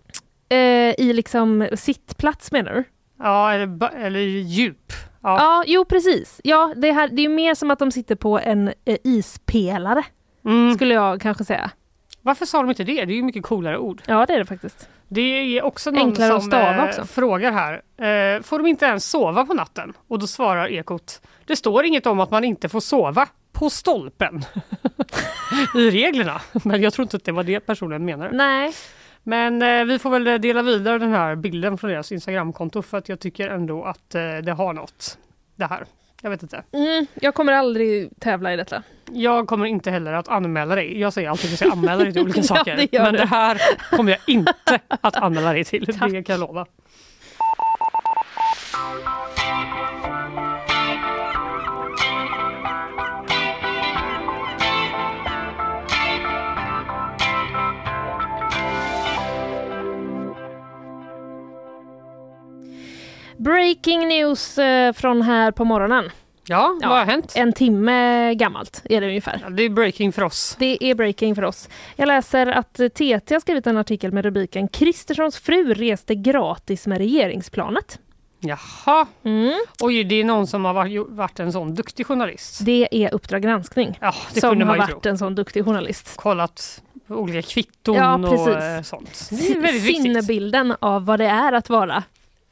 B: eh, i liksom sittplats menar du?
A: Ja, eller, eller djup. Ja.
B: Ja, jo precis. Ja, det, här, det är mer som att de sitter på en eh, ispelare,
A: Mm.
B: skulle jag kanske säga.
A: Varför sa de inte det? Det är ju mycket coolare ord.
B: Ja, det är det faktiskt.
A: Det är också någon
B: Enklare att
A: som
B: stava
A: eh,
B: också.
A: frågar här. Eh, får de inte ens sova på natten? Och då svarar Ekot. Det står inget om att man inte får sova på stolpen i reglerna. Men jag tror inte att det var det personen menade.
B: Nej,
A: Men eh, vi får väl dela vidare den här bilden från deras Instagramkonto för att jag tycker ändå att eh, det har något. Det här. Jag vet inte.
B: mm, jag kommer aldrig tävla i detta.
A: Jag kommer inte heller att anmäla dig. Jag säger alltid att jag ska anmäla dig till olika
B: Ja,
A: saker.
B: det gör
A: Men det här kommer jag inte att anmäla dig till. Det kan jag lova.
B: Breaking news eh, från här på morgonen.
A: Ja,
B: Ja.
A: vad har hänt?
B: En timme gammalt är det ungefär.
A: Ja, det är breaking för oss.
B: Det är breaking för oss. Jag läser att TT har skrivit en artikel med rubriken Kristerssons fru reste gratis med regeringsplanet.
A: Jaha,
B: Mm.
A: oj det är någon som har varit, en sån duktig journalist.
B: Det är Uppdrag granskning
A: Ja,
B: som har varit
A: tro.
B: en sån duktig journalist.
A: Kollat olika kvitton
B: Ja,
A: och eh, sånt. Det är väldigt viktigt.
B: Sinnebilden av vad det är att vara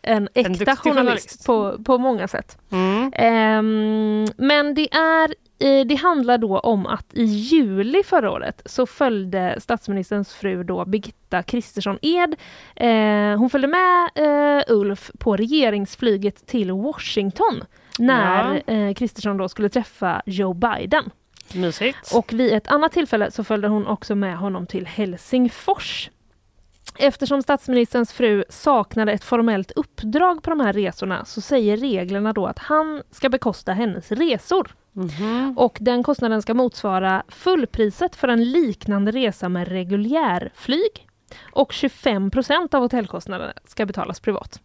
B: en äkta
A: duktig
B: journalist. På, på många sätt.
A: Mm.
B: Ehm, men det, är, eh, det handlar då om att i juli förra året så följde statsministerns fru då Birgitta Kristersson Ed. Eh, hon följde med eh, Ulf på regeringsflyget till Washington när Kristersson då skulle träffa Joe Biden.
A: Mysigt.
B: Och vid ett annat tillfälle så följde hon också med honom till Helsingfors. Eftersom statsministerns fru saknade ett formellt uppdrag på de här resorna så säger reglerna då att han ska bekosta hennes resor.
A: Mhm.
B: Och den kostnaden ska motsvara fullpriset för en liknande resa med reguljärflyg. Och 25% av hotellkostnaden ska betalas privat.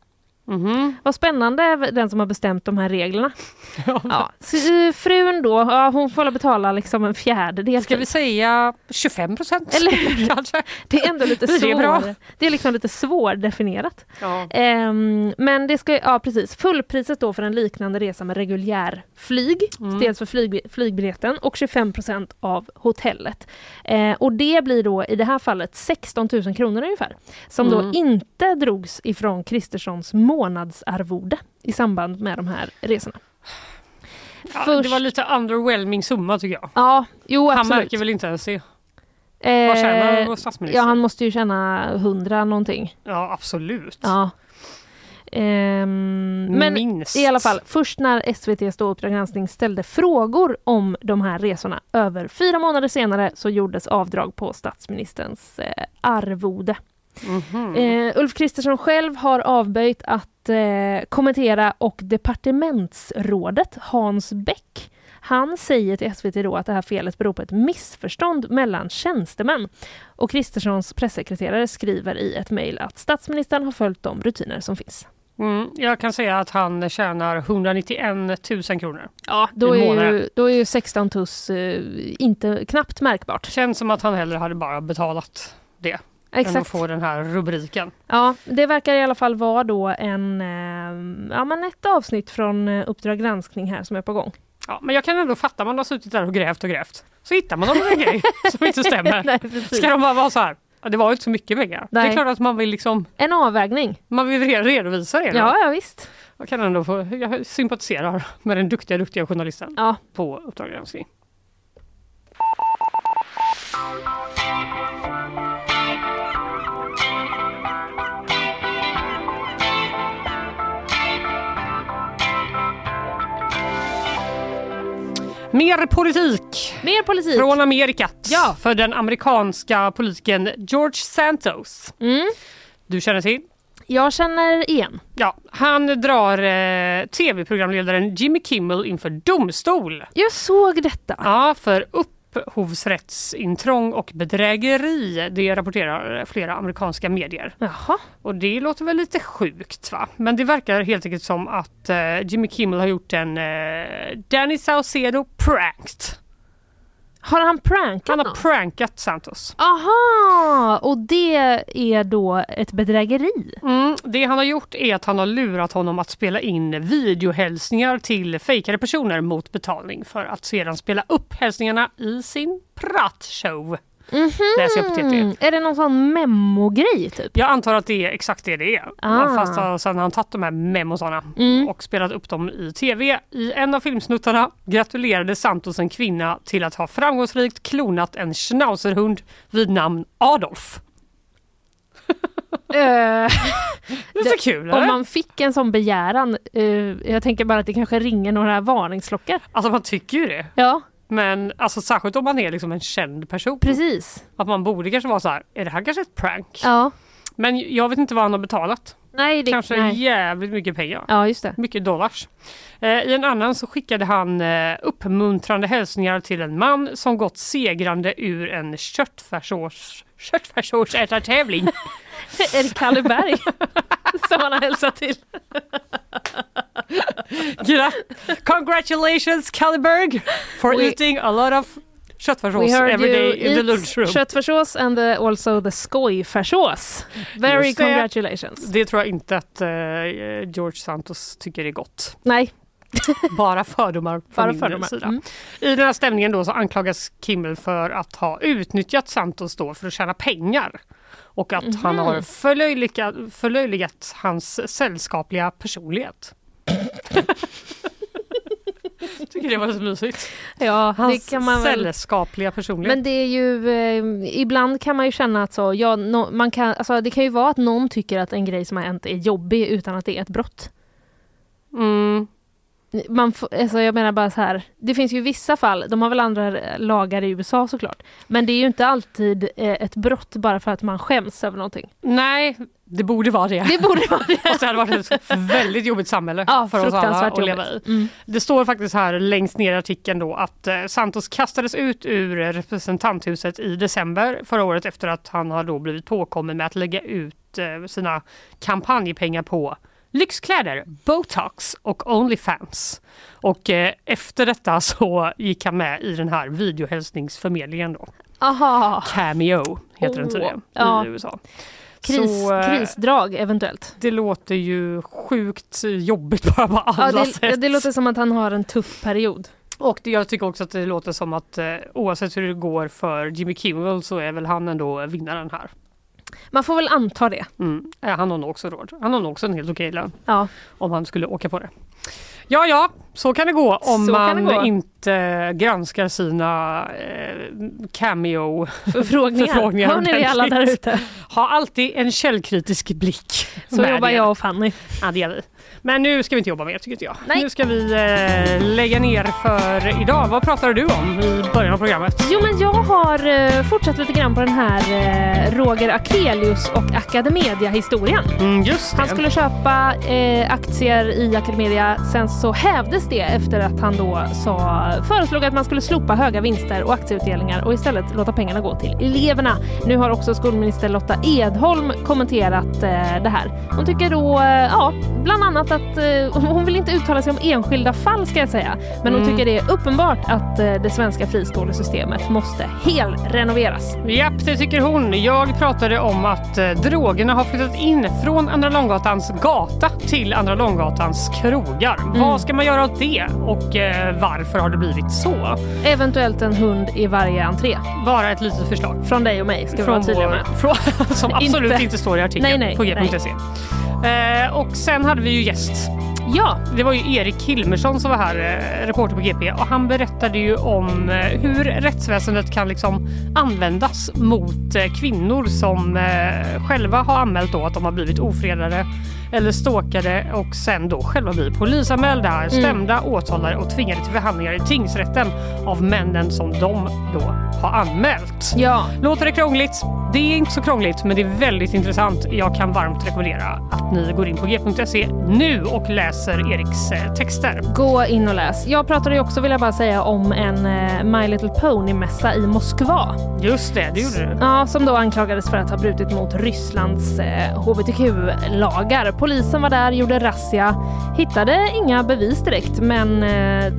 A: Mhm.
B: Vad spännande, den som har bestämt de här reglerna. Ja. så, eh, frun då, ja, hon får betala liksom en fjärdedel.
A: Ska vi säga 25 procent?
B: Eller hur?
A: Kanske.
B: Det är ändå lite
A: Blir det.
B: Det är liksom lite svårdefinierat.
A: Ja.
B: Ehm, men det ska, ja precis, fullpriset då för en liknande resa med reguljärflyg,
A: Mm.
B: dels för flyg, flygbiljetten och 25% av hotellet. Eh, och det blir då i det här fallet 16 000 kronor ungefär, som
A: Mm.
B: då inte drogs ifrån Kristerssons månadsarvode i samband med de här resorna.
A: Ja,
B: Först-
A: Det var lite underwhelming summa tycker jag.
B: Ja, jo
A: Han
B: absolut.
A: märker väl inte ens det. Vad tjänar
B: Eh,
A: vår statsminister?
B: ja, han måste ju tjäna hundra någonting.
A: Ja, absolut.
B: Ja. Ehm, men
A: Minst.
B: i alla fall, först när SVTs då Uppdrag granskning ställde frågor om de här resorna över fyra månader senare så gjordes avdrag på statsministerns eh, arvode.
A: Mhm.
B: Eh, Ulf Kristersson själv har avböjt att eh, kommentera och departementsrådet Hans Bäck han säger till SVT då att det här felet beror på ett missförstånd mellan tjänstemän. Och Kristerssons pressekreterare skriver i ett mejl att statsministern har följt de rutiner som finns.
A: Mm, jag kan säga att han tjänar 191 000 kronor.
B: Ja, då
A: I
B: är, ju, då är ju 16 tuss eh, inte knappt märkbart.
A: Känns som att han hellre hade bara betalat det än att
B: Exakt.
A: få den här rubriken.
B: Ja, det verkar i alla fall vara då en, eh, ja, men ett avsnitt från eh, Uppdrag granskning här som är på gång.
A: Ja, men jag kan ändå fatta, man har suttit där och grävt och grävt. Så hittar man någon grej som inte stämmer.
B: Nej, precis.
A: Ska de bara vara så här? Ja, det var ju inte så mycket pengar. Det
B: Nej.
A: är klart att man vill liksom
B: En avvägning.
A: man vill re- redovisa det. då.
B: Ja, ja visst.
A: Jag kan ändå få, jag sympatiserar med den duktiga, duktiga journalisten
B: Ja.
A: på Uppdrag granskning. Mer politik
B: Mer politik.
A: från Amerikat
B: Ja.
A: för den amerikanska politikern George Santos.
B: Mm.
A: Du känner till?
B: Jag känner igen.
A: Ja, han drar eh, tv-programledaren Jimmy Kimmel inför domstol.
B: Jag såg detta.
A: Ja, för upphovsrättsintrång och bedrägeri. Det rapporterar flera amerikanska medier.
B: Jaha.
A: Och det låter väl lite sjukt va? Men det verkar helt enkelt som att eh, Jimmy Kimmel har gjort en eh, Danny Saucedo pranked.
B: Har han prankat
A: Han har
B: någon?
A: prankat Santos.
B: Aha! Och det är då ett bedrägeri?
A: Mm, det han har gjort är att han har lurat honom att spela in videohälsningar till fejkade personer mot betalning för att sedan spela upp hälsningarna i sin prattshow. Läser jag på TT.
B: Mm. Är det någon sån memogrej typ?
A: Jag antar att det är exakt det det är.
B: Ah.
A: Fast sen har han tagit de här memosarna
B: Mm.
A: och spelat upp dem i tv. I en av filmsnuttarna gratulerade Santos en kvinna till att ha framgångsrikt klonat en schnauzerhund vid namn Adolf.
B: Eh,
A: Det är
B: Det-
A: kul
B: om man fick en sån begäran, eh, jag tänker bara att det kanske ringer några varningsklockor.
A: Alltså man tycker ju det.
B: Ja,
A: Men alltså särskilt om man är liksom en känd person.
B: precis.
A: Att man borde kanske vara så här, är det här kanske ett prank?
B: Ja.
A: Men jag vet inte vad han har betalat.
B: Nej, det
A: kanske
B: nej.
A: jävligt mycket pengar.
B: Ja, just det.
A: Mycket dollars. Eh, I en annan så skickade han eh, uppmuntrande hälsningar till en man som gått segrande ur en köttfärssås köttfärssårsätartävling.
B: Är det Kalle Berg som han har hälsat till?
A: Gra- Congratulations Kalleberg for
B: We-
A: eating a lot of köttfärssås every day in the lunchroom.
B: köttfärssås and the, also the skojfärssås. Very
A: Just det.
B: congratulations.
A: Det tror jag inte att eh, George Santos tycker är gott.
B: Nej,
A: Bara fördomar från
B: bara
A: min
B: fördomar.
A: sida.
B: Mm.
A: I den här stämningen då så anklagas Kimmel för att ha utnyttjat Santos då för att tjäna pengar. Och att han
B: Mhm.
A: har förlöjligat, förlöjligat hans sällskapliga personlighet. Tycker det var så mysigt.
B: Ja,
A: Hans
B: det kan man väl.
A: sällskapliga personlighet.
B: Men det är ju, eh, ibland kan man ju känna att så, ja, no, man kan, alltså, det kan ju vara att någon tycker att en grej som har hänt är jobbig utan att det är ett brott.
A: mm,
B: Man får, alltså jag menar bara så här, det finns ju vissa fall, de har väl andra lagar i USA såklart, men det är ju inte alltid eh, ett brott bara för att man skäms över någonting.
A: nej, det borde vara det.
B: Det borde vara det.
A: Fast det hade varit ett väldigt jobbigt samhälle
B: Ja,
A: för oss alla att leva i.
B: Mm.
A: Det står faktiskt här längst ner i artikeln då att eh, Santos kastades ut ur representanthuset i december förra året efter att han har då blivit påkommen med att lägga ut eh, sina kampanjpengar på lyxkläder, botox och Onlyfans. Och eh, efter detta så gick han med i den här videohälsningsförmedlingen då.
B: Aha,
A: Cameo heter den
B: Åh,
A: tydligen
B: ja.
A: i USA.
B: Kris,
A: Så, eh,
B: krisdrag eventuellt.
A: Det låter ju sjukt jobbigt bara på alla
B: Ja, det,
A: sätt.
B: det låter som att han har en tuff period.
A: Och det, jag tycker också att det låter som att eh, oavsett hur det går för Jimmy Kimmel så är väl han ändå vinnaren här.
B: Man får väl anta det.
A: Mm. Eh, Han har nog också råd. Han har nog också en helt okej lön
B: Ja.
A: om han skulle åka på det. Ja, ja, så kan det gå om
B: Så
A: man
B: gå.
A: inte granskar sina eh, cameo
B: Förfrågningar. Hör ni det alla där ute?
A: Ha alltid en källkritisk blick.
B: Så jobbar jag och Fanny.
A: Ja, det gör vi. Men nu ska vi inte jobba mer tycker inte jag.
B: Nej.
A: Nu ska vi eh, lägga ner för idag. Vad pratade du om i början av programmet?
B: Jo, men jag har eh, fortsatt lite grann på den här eh, Roger Akelius och Academedia-historien.
A: Mm, just det.
B: Han skulle köpa eh, aktier i Academedia, sen så hävdes det efter att han då sa, föreslog att man skulle slopa höga vinster och aktieutdelningar och istället låta pengarna gå till eleverna. Nu har också skolminister Lotta Edholm kommenterat eh, det här. Hon tycker då, eh, ja, bland annat att eh, hon vill inte uttala sig om enskilda fall ska jag säga, men hon
A: Mm.
B: tycker det är uppenbart att eh, det svenska friskolesystemet måste helrenoveras.
A: Japp, det tycker hon. Jag pratade om att eh, drogerna har flyttat in från Andra Långgatans gata till Andra Långgatans krogar.
B: Mm.
A: Vad ska man göra åt det och eh, varför har det blivit så?
B: Eventuellt en hund i varje entré.
A: Bara ett litet förslag.
B: Från dig och mig ska vi vara tydliga med.
A: från, som absolut
B: Inte.
A: inte, står i artikeln
B: Nej, nej,
A: på g.se. Eh, och sen hade vi ju gäst.
B: Ja,
A: Det var ju Erik Hilmersson som var här, eh, reporter på GP och han berättade ju om eh, hur rättsväsendet kan liksom användas mot kvinnor som själva har anmält då att de har blivit ofredade eller stalkade och sen då själva blir polisanmälda, stämda, åtalade och tvingade till förhandlingar i tingsrätten av männen som de då har anmält.
B: ja.
A: Låter det krångligt? Det är inte så krångligt men det är väldigt intressant. Jag kan varmt rekommendera att ni går in på g.se nu och läser Eriks eh, texter.
B: Gå in och läs. Jag pratade ju också, vill jag bara säga, om en eh, My Little Pony-mässa i Moskva.
A: Just det, det gjorde du.
B: Ja, som då anklagades för att ha brutit mot Rysslands eh, hbtq-lagar. Polisen var där, gjorde razzia, hittade inga bevis direkt men eh,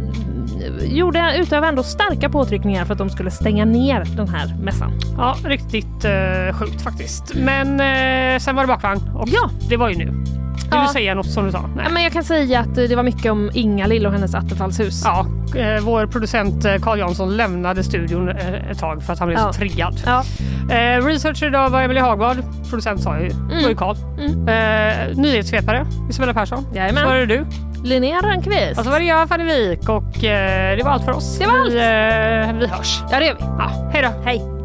B: gjorde, utövade ändå starka påtryckningar för att de skulle stänga ner den här mässan.
A: Ja, riktigt eh, sjukt faktiskt. Men eh, sen var det bakvagn och
B: Ja.
A: det var ju nu. Vill
B: Ja.
A: du säga något som du sa? Nej.
B: Men jag kan säga att eh, det var mycket om Inga-Lill och hennes attefallshus.
A: Ja, eh, vår producent eh, Carl Jansson lämnade studion ett tag för att han blev
B: Ja.
A: så triggad.
B: Ja.
A: Eh, researcher idag var Emelie Hagblad, producent sa jag ju,
B: Mm.
A: ju Carl. Eh, nyhetssvepare Isabella Persson.
B: Jajamän.
A: Så var det du.
B: Linnea Rönnqvist.
A: Och så var det jag, Fanny Wik och eh, det var allt för oss.
B: Det var
A: vi. Eh, vi hörs.
B: Ja, det gör vi.
A: Ja, hej då.
B: Hej.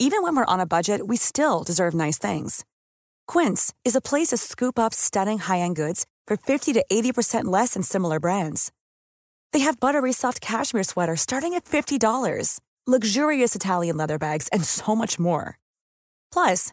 G: Even when we're on a budget, we still deserve nice things. Quince is a place to scoop up stunning high-end goods for 50 to 80% less than similar brands. They have buttery soft cashmere sweaters starting at $50, luxurious Italian leather bags, and so much more. Plus,